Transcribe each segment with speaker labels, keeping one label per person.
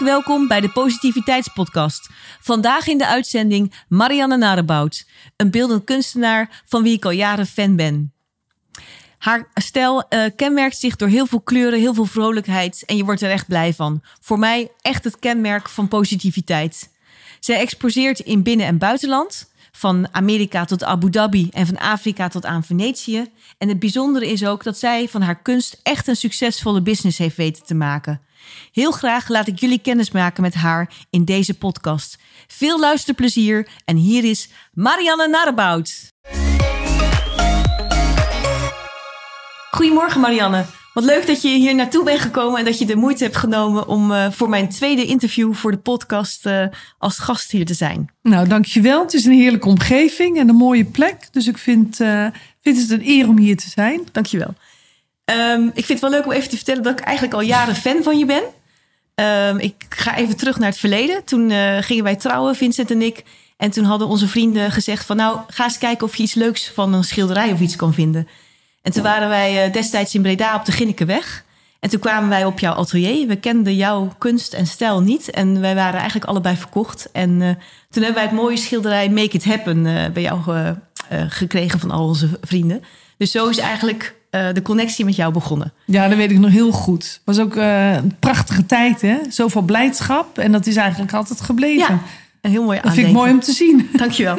Speaker 1: Welkom bij de Positiviteitspodcast. Vandaag in de uitzending Marianne Narebout, een beeldend kunstenaar van wie ik al jaren fan ben. Haar stijl uh, kenmerkt zich door heel veel kleuren, heel veel vrolijkheid en je wordt er echt blij van. Voor mij echt het kenmerk van positiviteit. Zij exposeert in binnen- en buitenland, van Amerika tot Abu Dhabi en van Afrika tot aan Venetië. En het bijzondere is ook dat zij van haar kunst echt een succesvolle business heeft weten te maken. Heel graag laat ik jullie kennis maken met haar in deze podcast. Veel luisterplezier en hier is Marianne Narebout. Goedemorgen Marianne. Wat leuk dat je hier naartoe bent gekomen en dat je de moeite hebt genomen om uh, voor mijn tweede interview voor de podcast uh, als gast hier te zijn.
Speaker 2: Nou, dankjewel. Het is een heerlijke omgeving en een mooie plek. Dus ik vind, uh, vind het een eer om hier te zijn.
Speaker 1: Dankjewel. Um, ik vind het wel leuk om even te vertellen dat ik eigenlijk al jaren fan van je ben. Um, ik ga even terug naar het verleden. Toen gingen wij trouwen, Vincent en ik. En toen hadden onze vrienden gezegd van nou, ga eens kijken of je iets leuks van een schilderij of iets kan vinden. En toen waren wij destijds in Breda op de Ginnekeweg. En toen kwamen wij op jouw atelier. We kenden jouw kunst en stijl niet. En wij waren eigenlijk allebei verkocht. En uh, toen hebben wij het mooie schilderij Make It Happen bij jou gekregen van al onze vrienden. Dus zo is eigenlijk de connectie met jou begonnen.
Speaker 2: Ja, dat weet ik nog heel goed. Het was ook een prachtige tijd, hè? Zoveel blijdschap. En dat is eigenlijk altijd gebleven.
Speaker 1: Ja, een heel mooi
Speaker 2: Dat vind ik mooi om te zien.
Speaker 1: Dankjewel.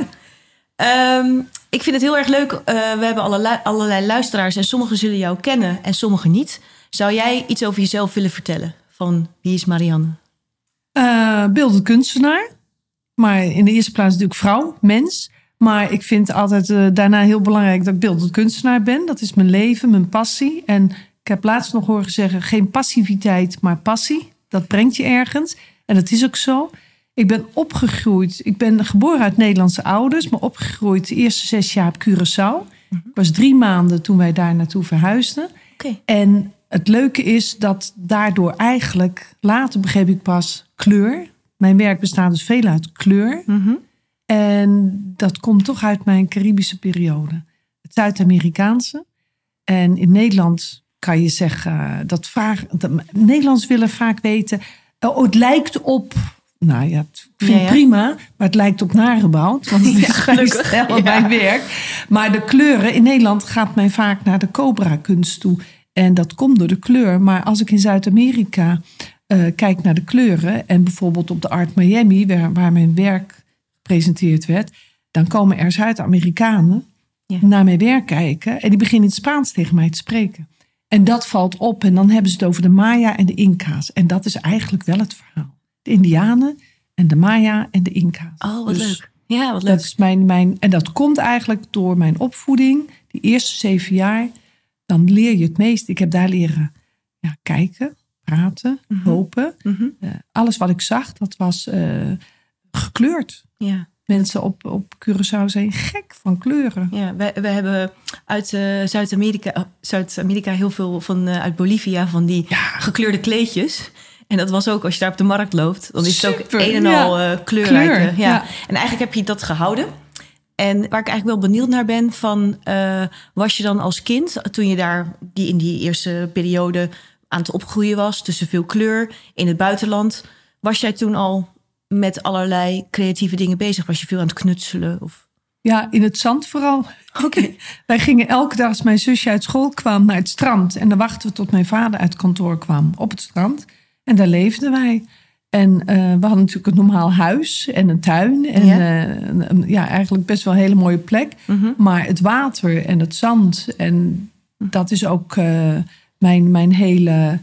Speaker 1: um, ik vind het heel erg leuk. Uh, we hebben allerlei, allerlei luisteraars en sommigen zullen jou kennen en sommigen niet. Zou jij iets over jezelf willen vertellen? Van wie is Marianne?
Speaker 2: Beeldend kunstenaar. Maar in de eerste plaats natuurlijk vrouw, mens. Maar ik vind altijd uh, daarna heel belangrijk dat ik beeldend kunstenaar ben. Dat is mijn leven, mijn passie. En ik heb laatst nog horen zeggen: geen passiviteit, maar passie. Dat brengt je ergens. En dat is ook zo. Ik ben opgegroeid. Ik ben geboren uit Nederlandse ouders, maar opgegroeid de eerste zes jaar op Curaçao. Ik was drie maanden toen wij daar naartoe verhuisden.
Speaker 1: Okay.
Speaker 2: En het leuke is dat daardoor eigenlijk, later begreep ik pas, kleur. Mijn werk bestaat dus veel uit kleur.
Speaker 1: Mm -hmm.
Speaker 2: En dat komt toch uit mijn Caribische periode. Het Zuid-Amerikaanse. En in Nederland kan je zeggen dat vaak. Dat, Nederlands willen vaak weten. Oh, het lijkt op nou ja, vind het
Speaker 1: ja.
Speaker 2: prima, maar het lijkt op nagebouwd. Want het is
Speaker 1: Ja,
Speaker 2: mijn
Speaker 1: gelukkig.
Speaker 2: mijn werk. Maar de kleuren, in Nederland gaat men vaak naar de Cobra-kunst toe. En dat komt door de kleur. Maar als ik in Zuid-Amerika eh, kijk naar de kleuren... en bijvoorbeeld op de Art Miami, waar, waar mijn werk gepresenteerd werd... dan komen er Zuid-Amerikanen
Speaker 1: Ja.
Speaker 2: naar mijn werk kijken... en die beginnen in het Spaans tegen mij te spreken. En dat valt op en dan hebben ze het over de Maya en de Inca's. En dat is eigenlijk wel het verhaal. De Indianen en de Maya en de Inca's.
Speaker 1: Oh, wat
Speaker 2: Dus
Speaker 1: leuk. Ja, wat
Speaker 2: Dat
Speaker 1: leuk.
Speaker 2: is mijn, mijn, en dat komt eigenlijk door mijn opvoeding. Die eerste zeven jaar, dan leer je het meest. Ik heb daar leren ja, kijken, praten,
Speaker 1: Mhm.
Speaker 2: lopen.
Speaker 1: Mhm.
Speaker 2: Eh, alles wat ik zag, dat was eh, gekleurd.
Speaker 1: Ja.
Speaker 2: Mensen op, op Curaçao zijn gek van kleuren.
Speaker 1: Ja, we, we hebben uit eh, Zuid-Amerika eh, Zuid-Amerika heel veel van eh, uit Bolivia van die gekleurde kleedjes. En dat was ook als je daar op de markt loopt, dan is het ook een en
Speaker 2: ja.
Speaker 1: al kleurrijk.
Speaker 2: Kleur,
Speaker 1: ja.
Speaker 2: ja.
Speaker 1: En eigenlijk heb je dat gehouden. En waar ik eigenlijk wel benieuwd naar ben, van, was je dan als kind, toen je daar die, in die eerste periode aan het opgroeien was, tussen veel kleur in het buitenland, was jij toen al met allerlei creatieve dingen bezig? Was je veel aan het knutselen? Of...
Speaker 2: Ja, in het zand vooral.
Speaker 1: Oké.
Speaker 2: Wij gingen elke dag als mijn zusje uit school kwam naar het strand. En dan wachten we tot mijn vader uit kantoor kwam op het strand. En daar leefden wij. En eh, we hadden natuurlijk een normaal huis en een tuin. En
Speaker 1: Ja.
Speaker 2: een, een- ja eigenlijk best wel een hele mooie plek.
Speaker 1: Mhm.
Speaker 2: Maar het water en het zand. En dat is ook eh, mijn, mijn hele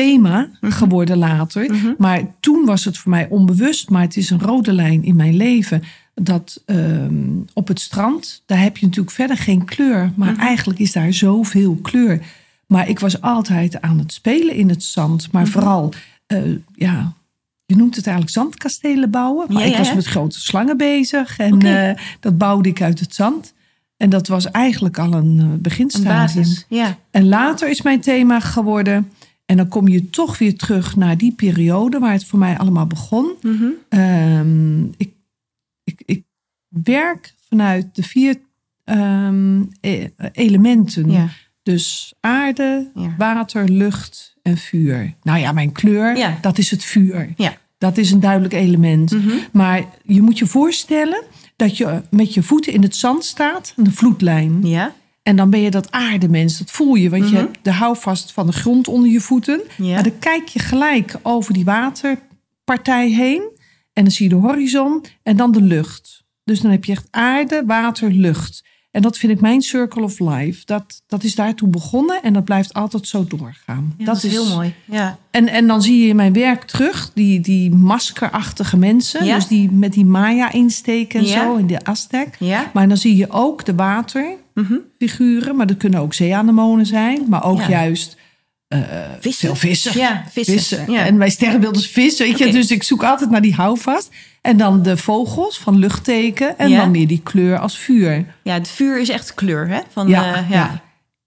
Speaker 2: thema
Speaker 1: Mhm.
Speaker 2: geworden later.
Speaker 1: Mhm.
Speaker 2: Maar toen was het voor mij onbewust. Maar het is een rode lijn in mijn leven. Dat ehm, op het strand, daar heb je natuurlijk verder geen kleur. Maar
Speaker 1: Mhm.
Speaker 2: eigenlijk is daar zoveel kleur. Maar ik was altijd aan het spelen in het zand. Maar vooral, eh, ja, je noemt het eigenlijk zandkastelen bouwen. Maar
Speaker 1: Ja,
Speaker 2: ik was met grote slangen bezig. En eh, dat bouwde ik uit het zand. En dat was eigenlijk al een eh,
Speaker 1: Een
Speaker 2: beginstadium.
Speaker 1: basis. Ja.
Speaker 2: En later is mijn thema geworden. En dan kom je toch weer terug naar die periode waar het voor mij allemaal begon.
Speaker 1: Mhm.
Speaker 2: Ehm, ik, ik, ik werk vanuit de vier ehm, e- elementen.
Speaker 1: ja.
Speaker 2: De Dus aarde,
Speaker 1: Ja.
Speaker 2: water, lucht en vuur. Nou ja, mijn kleur,
Speaker 1: Ja.
Speaker 2: dat is het vuur.
Speaker 1: Ja.
Speaker 2: Dat is een duidelijk element.
Speaker 1: Mhm.
Speaker 2: Maar je moet je voorstellen dat je met je voeten in het zand staat, een vloedlijn.
Speaker 1: Ja.
Speaker 2: En dan ben je dat aardemens, dat voel je. Want je
Speaker 1: Mhm.
Speaker 2: hebt de houvast van de grond onder je voeten.
Speaker 1: Ja.
Speaker 2: Maar dan kijk je gelijk over die waterpartij heen. En dan zie je de horizon en dan de lucht. Dus dan heb je echt aarde, water, lucht. En dat vind ik mijn circle of life. Dat, dat is daartoe begonnen en dat blijft altijd zo doorgaan.
Speaker 1: Ja, dat, is heel mooi. Ja.
Speaker 2: En, en dan zie je in mijn werk terug die, die maskerachtige mensen.
Speaker 1: Ja.
Speaker 2: Dus die met die Maya insteken en
Speaker 1: Ja.
Speaker 2: zo in de Aztec.
Speaker 1: Ja.
Speaker 2: Maar dan zie je ook de waterfiguren. Maar dat kunnen ook zeeanemonen zijn. Maar ook
Speaker 1: Ja.
Speaker 2: juist
Speaker 1: Vissen.
Speaker 2: veel vissen.
Speaker 1: Ja, vissen. Ja.
Speaker 2: En mijn sterrenbeeld is vis, weet je. Dus ik zoek altijd naar die houvast. En dan de vogels van luchtteken. En
Speaker 1: Ja.
Speaker 2: dan meer die kleur als vuur.
Speaker 1: ja, het vuur is echt kleur, hè? Van,
Speaker 2: Ja,
Speaker 1: eh,
Speaker 2: ja.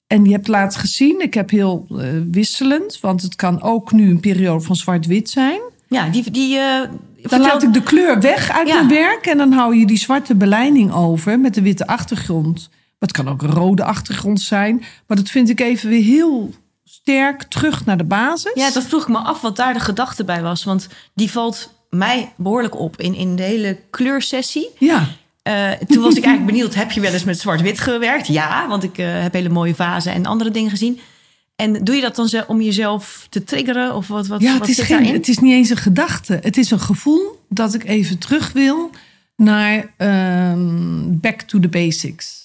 Speaker 2: En je hebt laatst gezien, ik heb heel eh, wisselend. Want het kan ook nu een periode van zwart-wit zijn.
Speaker 1: Ja, die... die eh,
Speaker 2: Dan
Speaker 1: vertel-
Speaker 2: laat ik de kleur weg uit mijn werk. En dan hou je die zwarte beleiding over met de witte achtergrond. Het kan ook een rode achtergrond zijn. Maar dat vind ik even weer heel sterk terug naar de basis.
Speaker 1: Ja, dat vroeg ik me af wat daar de gedachte bij was. Want die valt mij behoorlijk op in, in de hele kleursessie.
Speaker 2: ja.
Speaker 1: Eh, toen was ik eigenlijk benieuwd, heb je wel eens met zwart-wit gewerkt? Ja, want ik eh, heb hele mooie vazen en andere dingen gezien. En doe je dat dan om jezelf te triggeren? Of wat, wat,
Speaker 2: Ja,
Speaker 1: wat
Speaker 2: het is,
Speaker 1: zit
Speaker 2: geen, het is niet eens een gedachte. Het is een gevoel dat ik even terug wil naar ehm, back to the basics.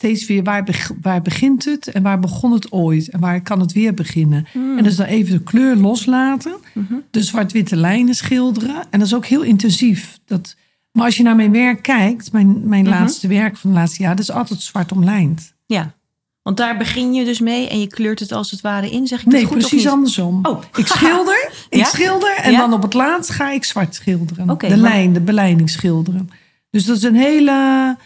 Speaker 2: Steeds weer, waar, beg- waar begint het en waar begon het ooit? En waar kan het weer beginnen?
Speaker 1: Hmm.
Speaker 2: En dus dan even de kleur loslaten.
Speaker 1: Mhm.
Speaker 2: De zwart-witte lijnen schilderen. En dat is ook heel intensief. Dat, maar als je naar mijn werk kijkt, mijn, mijn
Speaker 1: Mhm.
Speaker 2: laatste werk van het laatste jaar, dat is altijd zwart omlijnd.
Speaker 1: Ja, want daar begin je dus mee en je kleurt het als het ware in. Zeg ik
Speaker 2: Nee,
Speaker 1: dat goed
Speaker 2: precies andersom.
Speaker 1: Oh.
Speaker 2: Ik schilder, ik schilder en
Speaker 1: Ja?
Speaker 2: dan op het laatst ga ik zwart schilderen. De
Speaker 1: maar-
Speaker 2: lijn, de beleiding schilderen. Dus dat is een hele...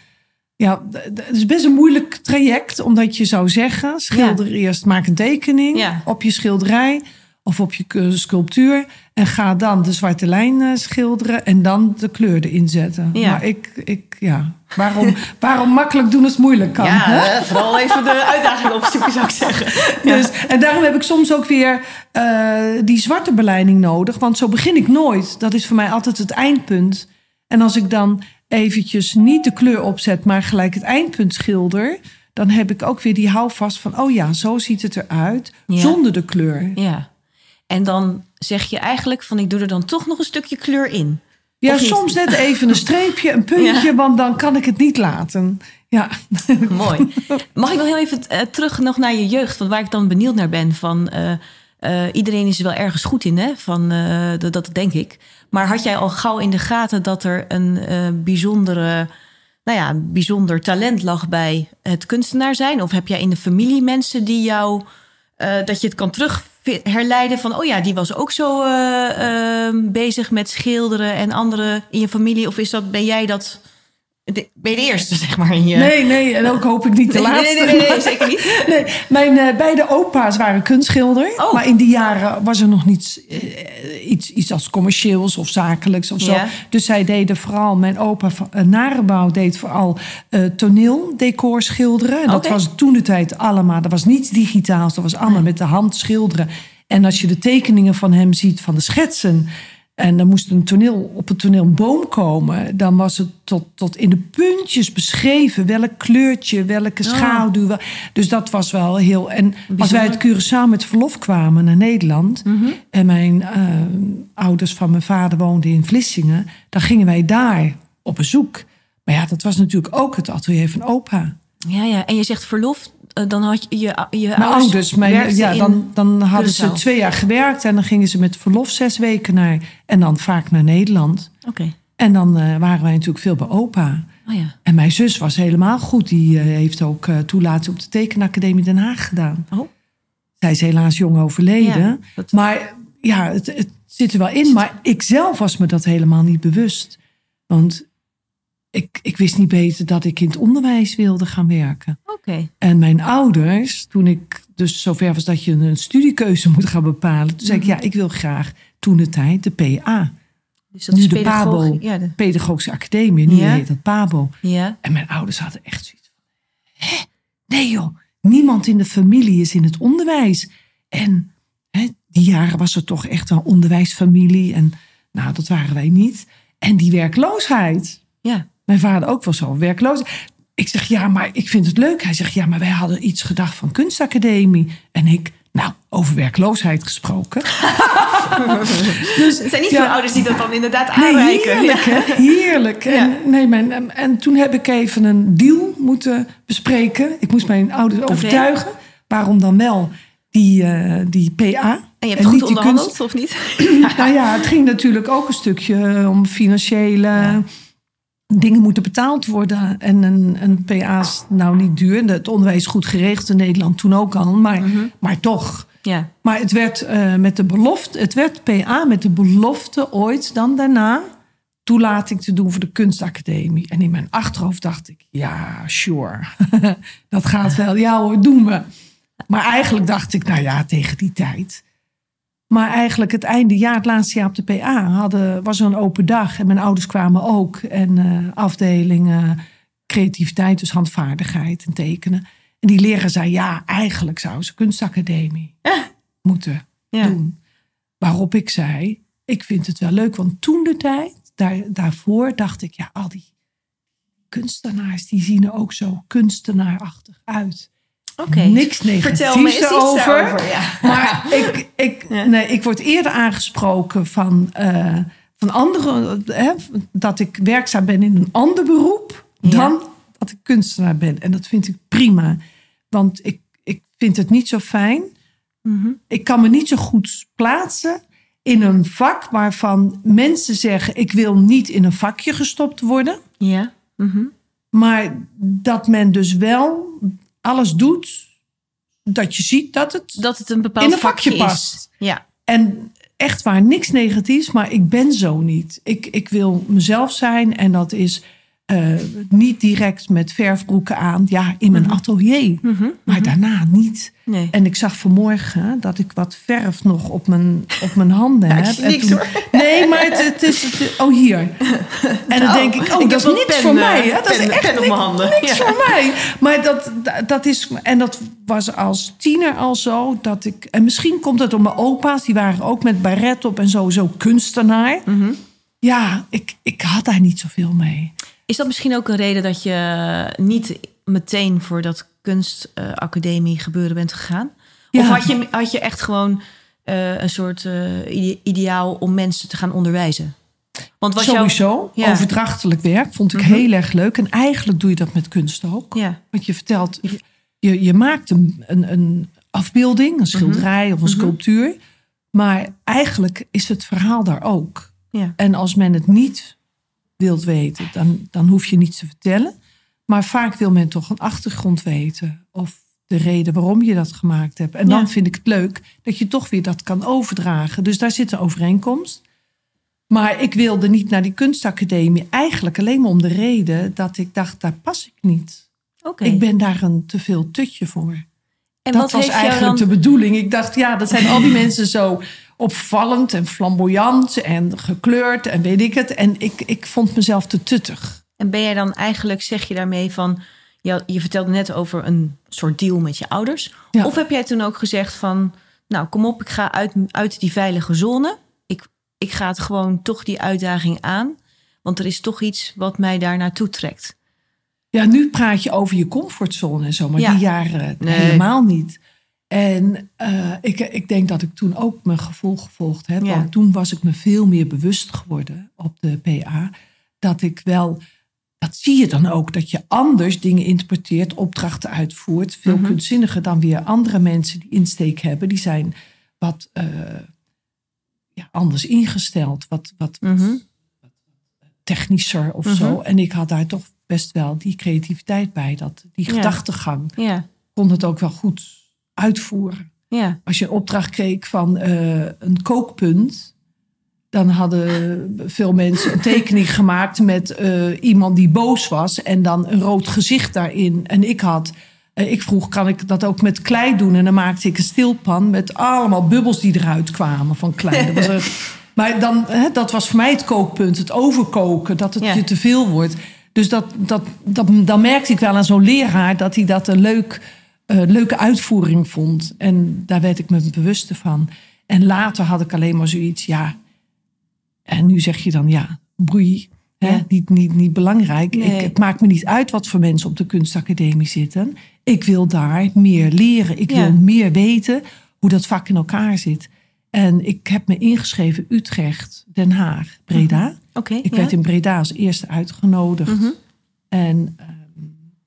Speaker 2: Ja, het is best een moeilijk traject, omdat je zou zeggen... schilder eerst, maak een tekening
Speaker 1: Ja.
Speaker 2: op je schilderij of op je sculptuur... en ga dan de zwarte lijn eh, schilderen en dan de kleur erin zetten.
Speaker 1: Ja.
Speaker 2: Maar ik, ik ja, waarom, waarom makkelijk doen als het moeilijk kan?
Speaker 1: Ja,
Speaker 2: hè?
Speaker 1: eh, vooral even de uitdaging opzoeken zou ik zeggen.
Speaker 2: Dus, en daarom heb ik soms ook weer eh, die zwarte beleiding nodig. Want zo begin ik nooit. Dat is voor mij altijd het eindpunt. En als ik dan eventjes niet de kleur opzet, maar gelijk het eindpunt schilder... dan heb ik ook weer die houvast van... oh ja, zo ziet het eruit,
Speaker 1: Ja.
Speaker 2: zonder de kleur.
Speaker 1: Ja, en dan zeg je eigenlijk van ik doe er dan toch nog een stukje kleur in.
Speaker 2: Ja, soms net even een streepje, een puntje...
Speaker 1: Ja.
Speaker 2: want dan kan ik het niet laten. Ja,
Speaker 1: Mooi. Mag ik nog heel even eh, terug nog naar je jeugd? Van waar ik dan benieuwd naar ben. Van, eh, eh, iedereen is er wel ergens goed in, hè? Van, eh, dat, denk ik. Maar had jij al gauw in de gaten dat er een eh, bijzondere, nou ja, bijzonder talent lag bij het kunstenaar zijn? Of heb jij in de familie mensen die jou, dat je het kan terug herleiden van, oh ja, die was ook zo bezig met schilderen en anderen in je familie? Of is dat, ben jij dat, de- ben je de eerste, zeg maar, in je...
Speaker 2: nee, nee, en ook hoop ik niet de
Speaker 1: Nee,
Speaker 2: laatste.
Speaker 1: nee, nee, nee, zeker niet.
Speaker 2: Nee, mijn eh, beide opa's waren kunstschilder.
Speaker 1: Oh.
Speaker 2: Maar in die jaren was er nog niets, eh, iets, iets als commercieels of zakelijks of zo.
Speaker 1: Ja.
Speaker 2: Dus zij deden vooral, mijn opa van uh, Narenbouw deed vooral eh toneeldecor schilderen. En dat was toen de tijd allemaal, dat was niets digitaals. Dat was allemaal met de hand schilderen. En als je de tekeningen van hem ziet, van de schetsen... En dan moest een toneel, op het toneel een boom komen. Dan was het tot, tot in de puntjes beschreven. Welk kleurtje, welke schaduw. wel- Dus dat was wel heel... En als wij uit Curaçao met verlof kwamen naar Nederland... en mijn eh, ouders van mijn vader woonden in Vlissingen... dan gingen wij daar op bezoek. Maar ja, dat was natuurlijk ook het atelier van opa.
Speaker 1: Ja, ja. En je zegt verlof, dan had je je, je
Speaker 2: Mijn
Speaker 1: ouders,
Speaker 2: ouders, mijn, ja, dan, dan hadden ze twee jaar gewerkt... en dan gingen ze met verlof zes weken naar... en dan vaak naar Nederland...
Speaker 1: Oké,
Speaker 2: En dan eh, waren wij natuurlijk veel bij opa.
Speaker 1: oh ja.
Speaker 2: En mijn zus was helemaal goed. Die eh, heeft ook eh toelating op de Tekenacademie Den Haag gedaan.
Speaker 1: Oh.
Speaker 2: Zij is helaas jong overleden.
Speaker 1: Ja, dat-
Speaker 2: Maar ja, het, het zit er wel in. Maar ik zelf was me dat helemaal niet bewust. Want ik, ik wist niet beter dat ik in het onderwijs wilde gaan werken.
Speaker 1: Oké.
Speaker 2: En mijn ouders, toen ik dus zover was dat je een studiekeuze moet gaan bepalen. Toen zei ik, ja, ik wil graag toen de tijd de PA.
Speaker 1: Dus dat
Speaker 2: nu
Speaker 1: is
Speaker 2: de. PABO.
Speaker 1: Ja, de-
Speaker 2: Pedagogische Academie. Nu
Speaker 1: Ja.
Speaker 2: heet dat PABO.
Speaker 1: ja.
Speaker 2: En mijn ouders hadden echt zoiets van... Hè? Nee joh, niemand in de familie is in het onderwijs. En hè, die jaren was er toch echt een onderwijsfamilie. En nou, dat waren wij niet. En die werkloosheid.
Speaker 1: Ja.
Speaker 2: Mijn vader ook wel zo, werkloos. Ik zeg, ja, maar ik vind het leuk. Hij zegt, ja, maar wij hadden iets gedacht van kunstacademie. En ik, nou, over werkloosheid gesproken.
Speaker 1: dus, er zijn niet
Speaker 2: ja.
Speaker 1: veel ouders die dat dan inderdaad
Speaker 2: Nee,
Speaker 1: aanreiken.
Speaker 2: heerlijk,
Speaker 1: Ja.
Speaker 2: hè? Heerlijk.
Speaker 1: Ja.
Speaker 2: En, nee, mijn, en toen heb ik even een deal moeten bespreken. Ik moest mijn ouders overtuigen. Waarom dan wel die, eh, die PA.
Speaker 1: En je hebt goed
Speaker 2: niet die
Speaker 1: onderhandeld, of niet?
Speaker 2: kunst- Nou ja, het ging natuurlijk ook een stukje om financiële dingen moeten betaald worden. En een, een PA is nou niet duur. Het onderwijs is goed geregeld in Nederland toen ook al. Maar,
Speaker 1: Mhm.
Speaker 2: maar toch.
Speaker 1: Ja.
Speaker 2: Maar het werd eh, met de belofte, het werd PA met de belofte ooit dan daarna toelating te doen voor de kunstacademie. En in mijn achterhoofd dacht ik, ja, sure. dat gaat wel. Ja hoor, doen we. Maar eigenlijk dacht ik, nou ja, tegen die tijd. Maar eigenlijk het einde jaar, het laatste jaar op de PA, hadden, was er een open dag. En mijn ouders kwamen ook. En eh afdelingen creativiteit, dus handvaardigheid en tekenen. En die leraar zei, ja, eigenlijk zou ze kunstacademie moeten
Speaker 1: Ja.
Speaker 2: doen. Waarop ik zei, ik vind het wel leuk. Want toen de tijd, daar, daarvoor dacht ik, ja, al die kunstenaars, die zien er ook zo kunstenaarachtig uit.
Speaker 1: Oké.
Speaker 2: Niks negatiefs
Speaker 1: Vertel me eens
Speaker 2: daarover.
Speaker 1: ja.
Speaker 2: Maar ik, ik,
Speaker 1: Ja.
Speaker 2: nee, ik word eerder aangesproken van, eh, van anderen, hè, dat ik werkzaam ben in een ander beroep,
Speaker 1: Ja.
Speaker 2: dan dat ik kunstenaar ben. En dat vind ik prima. Want ik, ik vind het niet zo fijn.
Speaker 1: Mhm.
Speaker 2: Ik kan me niet zo goed plaatsen in een vak waarvan mensen zeggen: ik wil niet in een vakje gestopt worden.
Speaker 1: Ja. Mhm.
Speaker 2: Maar dat men dus wel alles doet dat je ziet dat het
Speaker 1: Dat het een bepaald
Speaker 2: in een vakje past.
Speaker 1: Ja.
Speaker 2: En echt waar, niks negatiefs, maar ik ben zo niet. Ik, ik wil mezelf zijn en dat is eh, niet direct met verfbroeken aan. Ja, in mijn atelier,
Speaker 1: Mhm.
Speaker 2: maar daarna niet.
Speaker 1: Nee.
Speaker 2: En ik zag vanmorgen dat ik wat verf nog op mijn, op mijn handen
Speaker 1: Ja,
Speaker 2: heb.
Speaker 1: is
Speaker 2: En
Speaker 1: niks, hoor.
Speaker 2: Nee, maar het, het is... het- oh, hier. En dan denk ik, oh,
Speaker 1: ik
Speaker 2: dat
Speaker 1: heb
Speaker 2: is niks
Speaker 1: pen,
Speaker 2: voor
Speaker 1: eh,
Speaker 2: mij. Hè? Dat
Speaker 1: pen-
Speaker 2: is echt
Speaker 1: pen op
Speaker 2: niks,
Speaker 1: mijn handen.
Speaker 2: niks
Speaker 1: Ja.
Speaker 2: voor mij. Maar dat, dat, dat is... En dat was als tiener al zo. Dat ik, en misschien komt het door mijn opa's. Die waren ook met baret op en sowieso kunstenaar.
Speaker 1: Mhm.
Speaker 2: Ja, ik, ik had daar niet zoveel mee.
Speaker 1: Is dat misschien ook een reden dat je niet meteen voor dat kunstacademie gebeuren bent gegaan?
Speaker 2: Ja.
Speaker 1: Of had je, had je echt gewoon eh, een soort eh, ide- ideaal om mensen te gaan onderwijzen? Want was jouw...
Speaker 2: Sowieso,
Speaker 1: Ja.
Speaker 2: overdrachtelijk werk vond ik
Speaker 1: Mhm.
Speaker 2: heel erg leuk. En eigenlijk doe je dat met kunst ook.
Speaker 1: Ja.
Speaker 2: Want je vertelt, je, je maakt een, een, een afbeelding, een schilderij of een
Speaker 1: Mhm.
Speaker 2: sculptuur. Maar eigenlijk is het verhaal daar ook.
Speaker 1: Ja.
Speaker 2: En als men het niet wilt weten, dan, dan hoef je niets te vertellen. Maar vaak wil men toch een achtergrond weten. Of de reden waarom je dat gemaakt hebt. En
Speaker 1: Ja.
Speaker 2: dan vind ik het leuk dat je toch weer dat kan overdragen. Dus daar zit een overeenkomst. Maar ik wilde niet naar die kunstacademie. Eigenlijk alleen maar om de reden dat ik dacht, daar pas ik niet.
Speaker 1: Oké.
Speaker 2: Ik ben daar een te veel tutje voor.
Speaker 1: En
Speaker 2: dat
Speaker 1: wat
Speaker 2: was eigenlijk
Speaker 1: dan...
Speaker 2: de bedoeling. Ik dacht, ja, dat zijn al die mensen zo opvallend en flamboyant en gekleurd en weet ik het. En ik, ik vond mezelf te tuttig.
Speaker 1: En ben jij dan eigenlijk, zeg je daarmee van... Je, je vertelde net over een soort deal met je ouders.
Speaker 2: Ja.
Speaker 1: Of heb jij toen ook gezegd van... Nou, kom op, ik ga uit, uit die veilige zone. Ik, ik ga het gewoon toch die uitdaging aan. Want er is toch iets wat mij daar naartoe trekt.
Speaker 2: Ja, nu praat je over je comfortzone en zo, maar
Speaker 1: Ja.
Speaker 2: die jaren
Speaker 1: Nee.
Speaker 2: helemaal niet. En eh, ik, ik denk dat ik toen ook mijn gevoel gevolgd heb.
Speaker 1: Ja.
Speaker 2: Want toen was ik me veel meer bewust geworden op de PA. Dat ik wel, dat zie je dan ook, dat je anders dingen interpreteert, opdrachten uitvoert. Veel
Speaker 1: Mhm.
Speaker 2: kunstzinniger dan weer andere mensen die insteek hebben. Die zijn wat eh, ja, anders ingesteld, wat, wat,
Speaker 1: Mhm.
Speaker 2: technischer of
Speaker 1: Mhm.
Speaker 2: zo. En ik had daar toch best wel die creativiteit bij. Dat, die gedachtegang
Speaker 1: Ja,
Speaker 2: kon het ook wel goed uitvoeren.
Speaker 1: ja.
Speaker 2: Als je een opdracht kreeg van eh, een kookpunt... dan hadden veel mensen een tekening gemaakt... met eh, iemand die boos was en dan een rood gezicht daarin. En ik had... eh, ik vroeg, kan ik dat ook met klei doen? En dan maakte ik een stilpan met allemaal bubbels die eruit kwamen van klei. Dat was maar dan, hè, dat was voor mij het kookpunt, het overkoken, dat het
Speaker 1: Ja.
Speaker 2: je te veel wordt. Dus dat, dat, dat, dan merkte ik wel aan zo'n leraar dat hij dat een leuk leuke uitvoering vond. En daar werd ik me bewust van. En later had ik alleen maar zoiets, ja. En nu zeg je dan, ja, broei. Hè, niet, niet, niet belangrijk.
Speaker 1: Nee.
Speaker 2: Ik, het maakt me niet uit wat voor mensen op de kunstacademie zitten. Ik wil daar meer leren. Ik
Speaker 1: Ja.
Speaker 2: wil meer weten hoe dat vak in elkaar zit. En ik heb me ingeschreven Utrecht, Den Haag, Breda.
Speaker 1: Oké.
Speaker 2: Ik
Speaker 1: ja.
Speaker 2: werd in Breda als eerste uitgenodigd.
Speaker 1: Mhm.
Speaker 2: En ehm,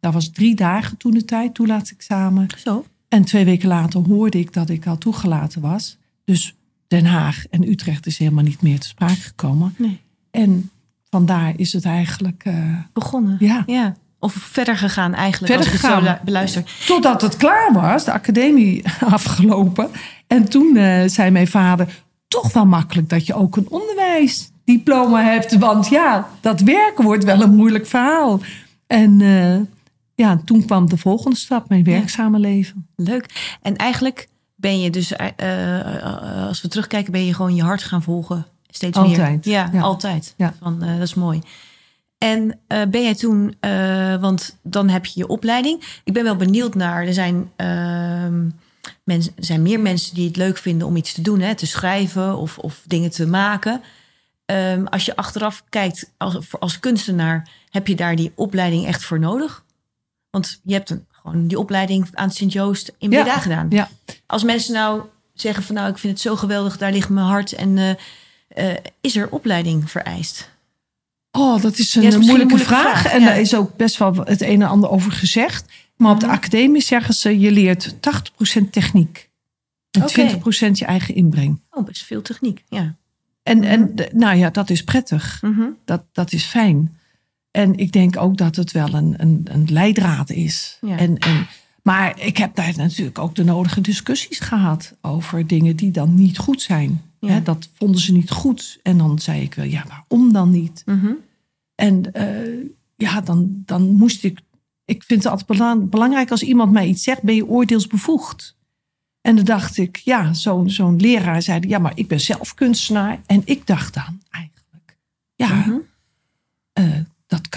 Speaker 2: dat was drie dagen toen de tijd, toelaatsexamen.
Speaker 1: Zo.
Speaker 2: En twee weken later hoorde ik dat ik al toegelaten was. Dus Den Haag en Utrecht is helemaal niet meer te sprake gekomen.
Speaker 1: Nee.
Speaker 2: En vandaar is het eigenlijk, eh,
Speaker 1: Begonnen.
Speaker 2: ja.
Speaker 1: Ja. Of verder gegaan eigenlijk.
Speaker 2: Verder
Speaker 1: als zo
Speaker 2: gegaan.
Speaker 1: beluister.
Speaker 2: Totdat het klaar was, de academie afgelopen. En toen eh, zei mijn vader, toch wel makkelijk dat je ook een onderwijsdiploma hebt. Want ja, dat werken wordt wel een moeilijk verhaal. En eh, ja, toen kwam de volgende stap, mijn werkzame leven.
Speaker 1: Leuk. En eigenlijk ben je dus, eh, eh, als we terugkijken, ben je gewoon je hart gaan volgen. Steeds
Speaker 2: Altijd.
Speaker 1: meer. Ja,
Speaker 2: Ja.
Speaker 1: altijd.
Speaker 2: Ja.
Speaker 1: Van, eh, dat is mooi. En eh, ben jij toen, eh, want dan heb je je opleiding. Ik ben wel benieuwd naar, er zijn, ehm, mensen, zijn meer mensen die het leuk vinden om iets te doen, hè, te schrijven of, of dingen te maken. Ehm, als je achteraf kijkt als, als kunstenaar, heb je daar die opleiding echt voor nodig? Want je hebt een, gewoon die opleiding aan Sint-Joost in
Speaker 2: Ja.
Speaker 1: Breda gedaan.
Speaker 2: Ja.
Speaker 1: Als mensen nou zeggen van nou, ik vind het zo geweldig, daar ligt mijn hart. En eh, eh, is er opleiding vereist?
Speaker 2: Oh, dat is een,
Speaker 1: Ja, is misschien
Speaker 2: moeilijke, vraag.
Speaker 1: vraag,
Speaker 2: En daar is ook best wel het een en ander over gezegd. Maar op de
Speaker 1: Mhm.
Speaker 2: academie zeggen ze, je leert 80% techniek. En
Speaker 1: Oké.
Speaker 2: 20% je eigen inbreng.
Speaker 1: Oh, best veel techniek. Ja.
Speaker 2: En, en de- nou ja, dat is prettig.
Speaker 1: Mhm.
Speaker 2: Dat, dat is fijn. En ik denk ook dat het wel een, een, een leidraad is.
Speaker 1: Ja.
Speaker 2: En, en, maar ik heb daar natuurlijk ook de nodige discussies gehad over dingen die dan niet goed zijn.
Speaker 1: Ja.
Speaker 2: Dat vonden ze niet goed. En dan zei ik wel, ja, waarom dan niet?
Speaker 1: Mhm.
Speaker 2: En eh, ja, dan, dan moest ik. Ik vind het altijd bela- belangrijk als iemand mij iets zegt, ben je oordeelsbevoegd. En dan dacht ik, ja, zo'n zo'n leraar zei, ja, maar ik ben zelf kunstenaar. En ik dacht dan eigenlijk, ja,
Speaker 1: Mhm.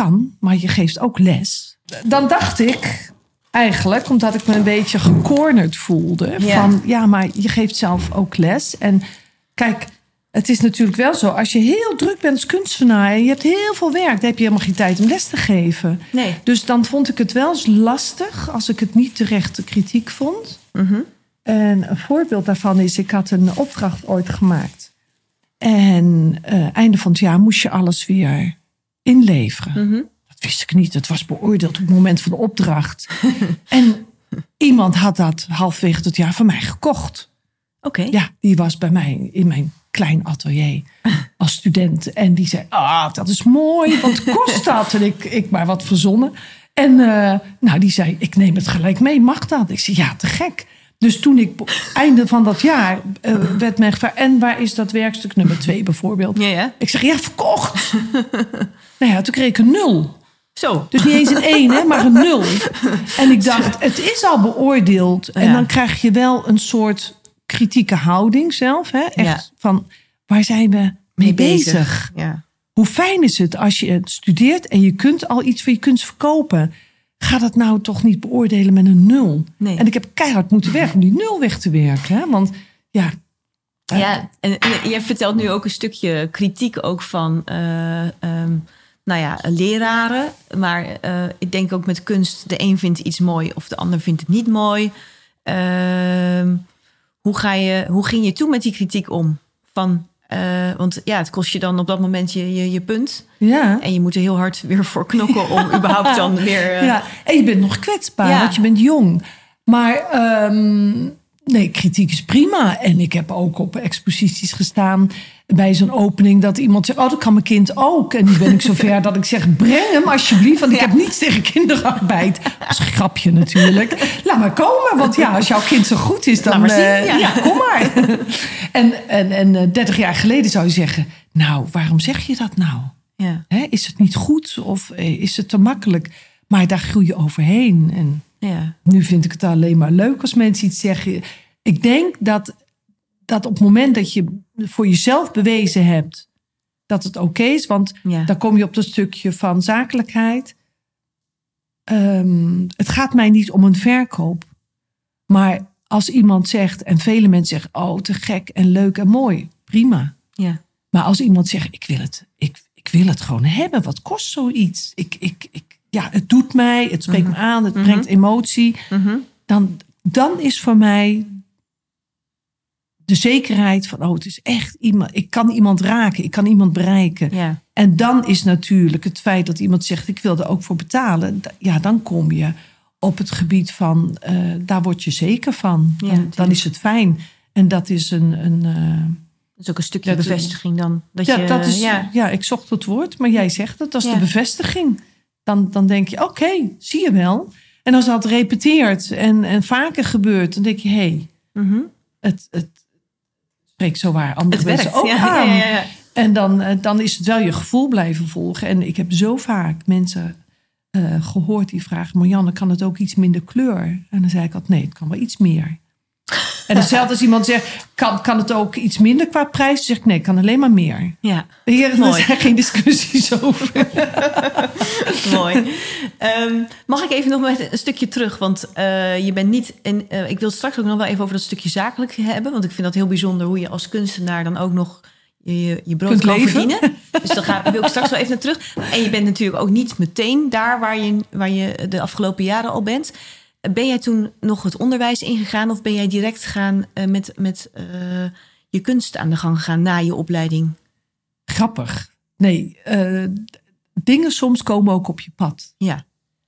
Speaker 2: Kan, maar je geeft ook les. Dan dacht ik eigenlijk, omdat ik me een beetje gecornerd voelde,
Speaker 1: Ja.
Speaker 2: van ja, maar je geeft zelf ook les. En kijk, het is natuurlijk wel zo, als je heel druk bent als kunstenaar en je hebt heel veel werk, dan heb je helemaal geen tijd om les te geven.
Speaker 1: Nee.
Speaker 2: Dus dan vond ik het wel eens lastig als ik het niet terecht kritiek vond.
Speaker 1: Mhm.
Speaker 2: En een voorbeeld daarvan is, ik had een opdracht ooit gemaakt. En eh, einde van het jaar moest je alles weer inleveren.
Speaker 1: Mhm.
Speaker 2: Dat wist ik niet. Het was beoordeeld op het moment van de opdracht. en iemand had dat halfwege het jaar van mij gekocht.
Speaker 1: Oké.
Speaker 2: Ja, die was bij mij in mijn klein atelier als student. En die zei, ah, dat is mooi. Wat kost dat? En ik, ik maar wat verzonnen. En eh, nou, die zei, ik neem het gelijk mee. Mag dat? Ik zei, ja, te gek. Dus toen ik einde van dat jaar eh, werd mij gevraagd... en waar is dat werkstuk nummer twee bijvoorbeeld?
Speaker 1: Ja, ja.
Speaker 2: Ik zeg, ja, verkocht. nou ja, toen kreeg ik een nul.
Speaker 1: Zo.
Speaker 2: Dus niet eens een 1, hè, maar een 0. En ik dacht, het is al beoordeeld. En
Speaker 1: Ja.
Speaker 2: dan krijg je wel een soort kritieke houding zelf. Hè? Echt
Speaker 1: Ja.
Speaker 2: van, waar zijn we mee, bezig?
Speaker 1: Ja.
Speaker 2: Hoe fijn is het als je het studeert en je kunt al iets van je kunst verkopen. Ga dat nou toch niet beoordelen met een 0.
Speaker 1: Nee.
Speaker 2: En ik heb keihard moeten werken om die 0 weg te werken. Hè? Want ja,
Speaker 1: Ja, en, en je vertelt nu ook een stukje kritiek ook van, eh, ehm, nou ja, leraren. Maar eh, ik denk ook met kunst, de een vindt iets mooi of de ander vindt het niet mooi. Ehm, hoe, ga je, hoe ging je toen met die kritiek om? Van, eh, want ja, het kost je dan op dat moment je, je, je punt.
Speaker 2: ja.
Speaker 1: En je moet er heel hard weer voor knokken om überhaupt dan weer... eh,
Speaker 2: Ja, en je bent nog kwetsbaar,
Speaker 1: Ja.
Speaker 2: want je bent jong. Maar ehm, nee, kritiek is prima. En ik heb ook op exposities gestaan bij zo'n opening dat iemand zegt: Oh, dat kan mijn kind ook. En nu ben ik zover dat ik zeg: Breng hem alsjeblieft, want ik
Speaker 1: Ja.
Speaker 2: heb niets tegen kinderarbeid. Dat is een grapje natuurlijk. Laat maar komen, want ja, als jouw kind zo goed is, dan
Speaker 1: maar zien,
Speaker 2: eh,
Speaker 1: ja.
Speaker 2: ja, kom maar. en en, en eh, 30 jaar geleden zou je zeggen: Nou, waarom zeg je dat nou?
Speaker 1: ja,
Speaker 2: Hè, is het niet goed of eh, is het te makkelijk? Maar daar groei je overheen. En
Speaker 1: ja,
Speaker 2: nu vind ik het alleen maar leuk als mensen iets zeggen. Ik denk dat, dat op het moment dat je voor jezelf bewezen hebt dat het oké is, want
Speaker 1: ja.
Speaker 2: dan kom je op dat stukje van zakelijkheid. Ehm, het gaat mij niet om een verkoop. Maar als iemand zegt, en vele mensen zeggen, oh, te gek en leuk en mooi, prima.
Speaker 1: Ja.
Speaker 2: Maar als iemand zegt, ik wil het, ik, ik wil het gewoon hebben, wat kost zoiets? Ik, ik, ik, ja, het doet mij, het spreekt me aan, het brengt emotie.
Speaker 1: Mhm.
Speaker 2: Dan, dan is voor mij de zekerheid van, oh, het is echt iemand, ik kan iemand raken, ik kan iemand bereiken.
Speaker 1: Ja.
Speaker 2: En dan is natuurlijk het feit dat iemand zegt: Ik wil er ook voor betalen. Ja, dan kom je op het gebied van: eh, daar word je zeker van.
Speaker 1: Ja,
Speaker 2: Dan, is het fijn. En dat is een. een eh,
Speaker 1: Dat is ook een stukje bevestiging dan. Dat
Speaker 2: ja,
Speaker 1: je,
Speaker 2: dat is,
Speaker 1: ja.
Speaker 2: ja. ik zocht het woord, maar jij zegt het. Dat is
Speaker 1: Ja.
Speaker 2: de bevestiging. Dan, dan denk je: Oké, zie je wel. En als dat repeteert en, en vaker gebeurt, dan denk je: Hé, hey,
Speaker 1: Mhm.
Speaker 2: het, het spreekt zo waar andere
Speaker 1: Het
Speaker 2: mensen
Speaker 1: werkt.
Speaker 2: ook
Speaker 1: ja,
Speaker 2: aan.
Speaker 1: ja, ja, ja.
Speaker 2: En dan, eh, dan is het wel je gevoel blijven volgen. En ik heb zo vaak mensen eh, gehoord die vragen... Marianne, kan het ook iets minder kleur? En dan zei ik altijd, nee, het kan wel iets meer. En hetzelfde als iemand zegt, kan, kan het ook iets minder qua prijs? Zeg ik, nee, kan alleen maar meer.
Speaker 1: Ja.
Speaker 2: Hier
Speaker 1: Mooi.
Speaker 2: zijn geen discussies over.
Speaker 1: Mooi. Ehm, mag ik even nog met een stukje terug? Want eh, je bent niet. En, eh, ik wil straks ook nog wel even over dat stukje zakelijk hebben. Want ik vind dat heel bijzonder hoe je als kunstenaar dan ook nog je, je, je brood
Speaker 2: Kunt
Speaker 1: kan
Speaker 2: leven.
Speaker 1: verdienen. Dus daar ga, wil ik straks wel even naar terug. En je bent natuurlijk ook niet meteen daar waar je, waar je de afgelopen jaren al bent. Ben jij toen nog het onderwijs ingegaan? Of ben jij direct gaan eh, met, met eh, je kunst aan de gang gegaan na je opleiding?
Speaker 2: Grappig. Nee, eh, dingen soms komen ook op je pad.
Speaker 1: Ja.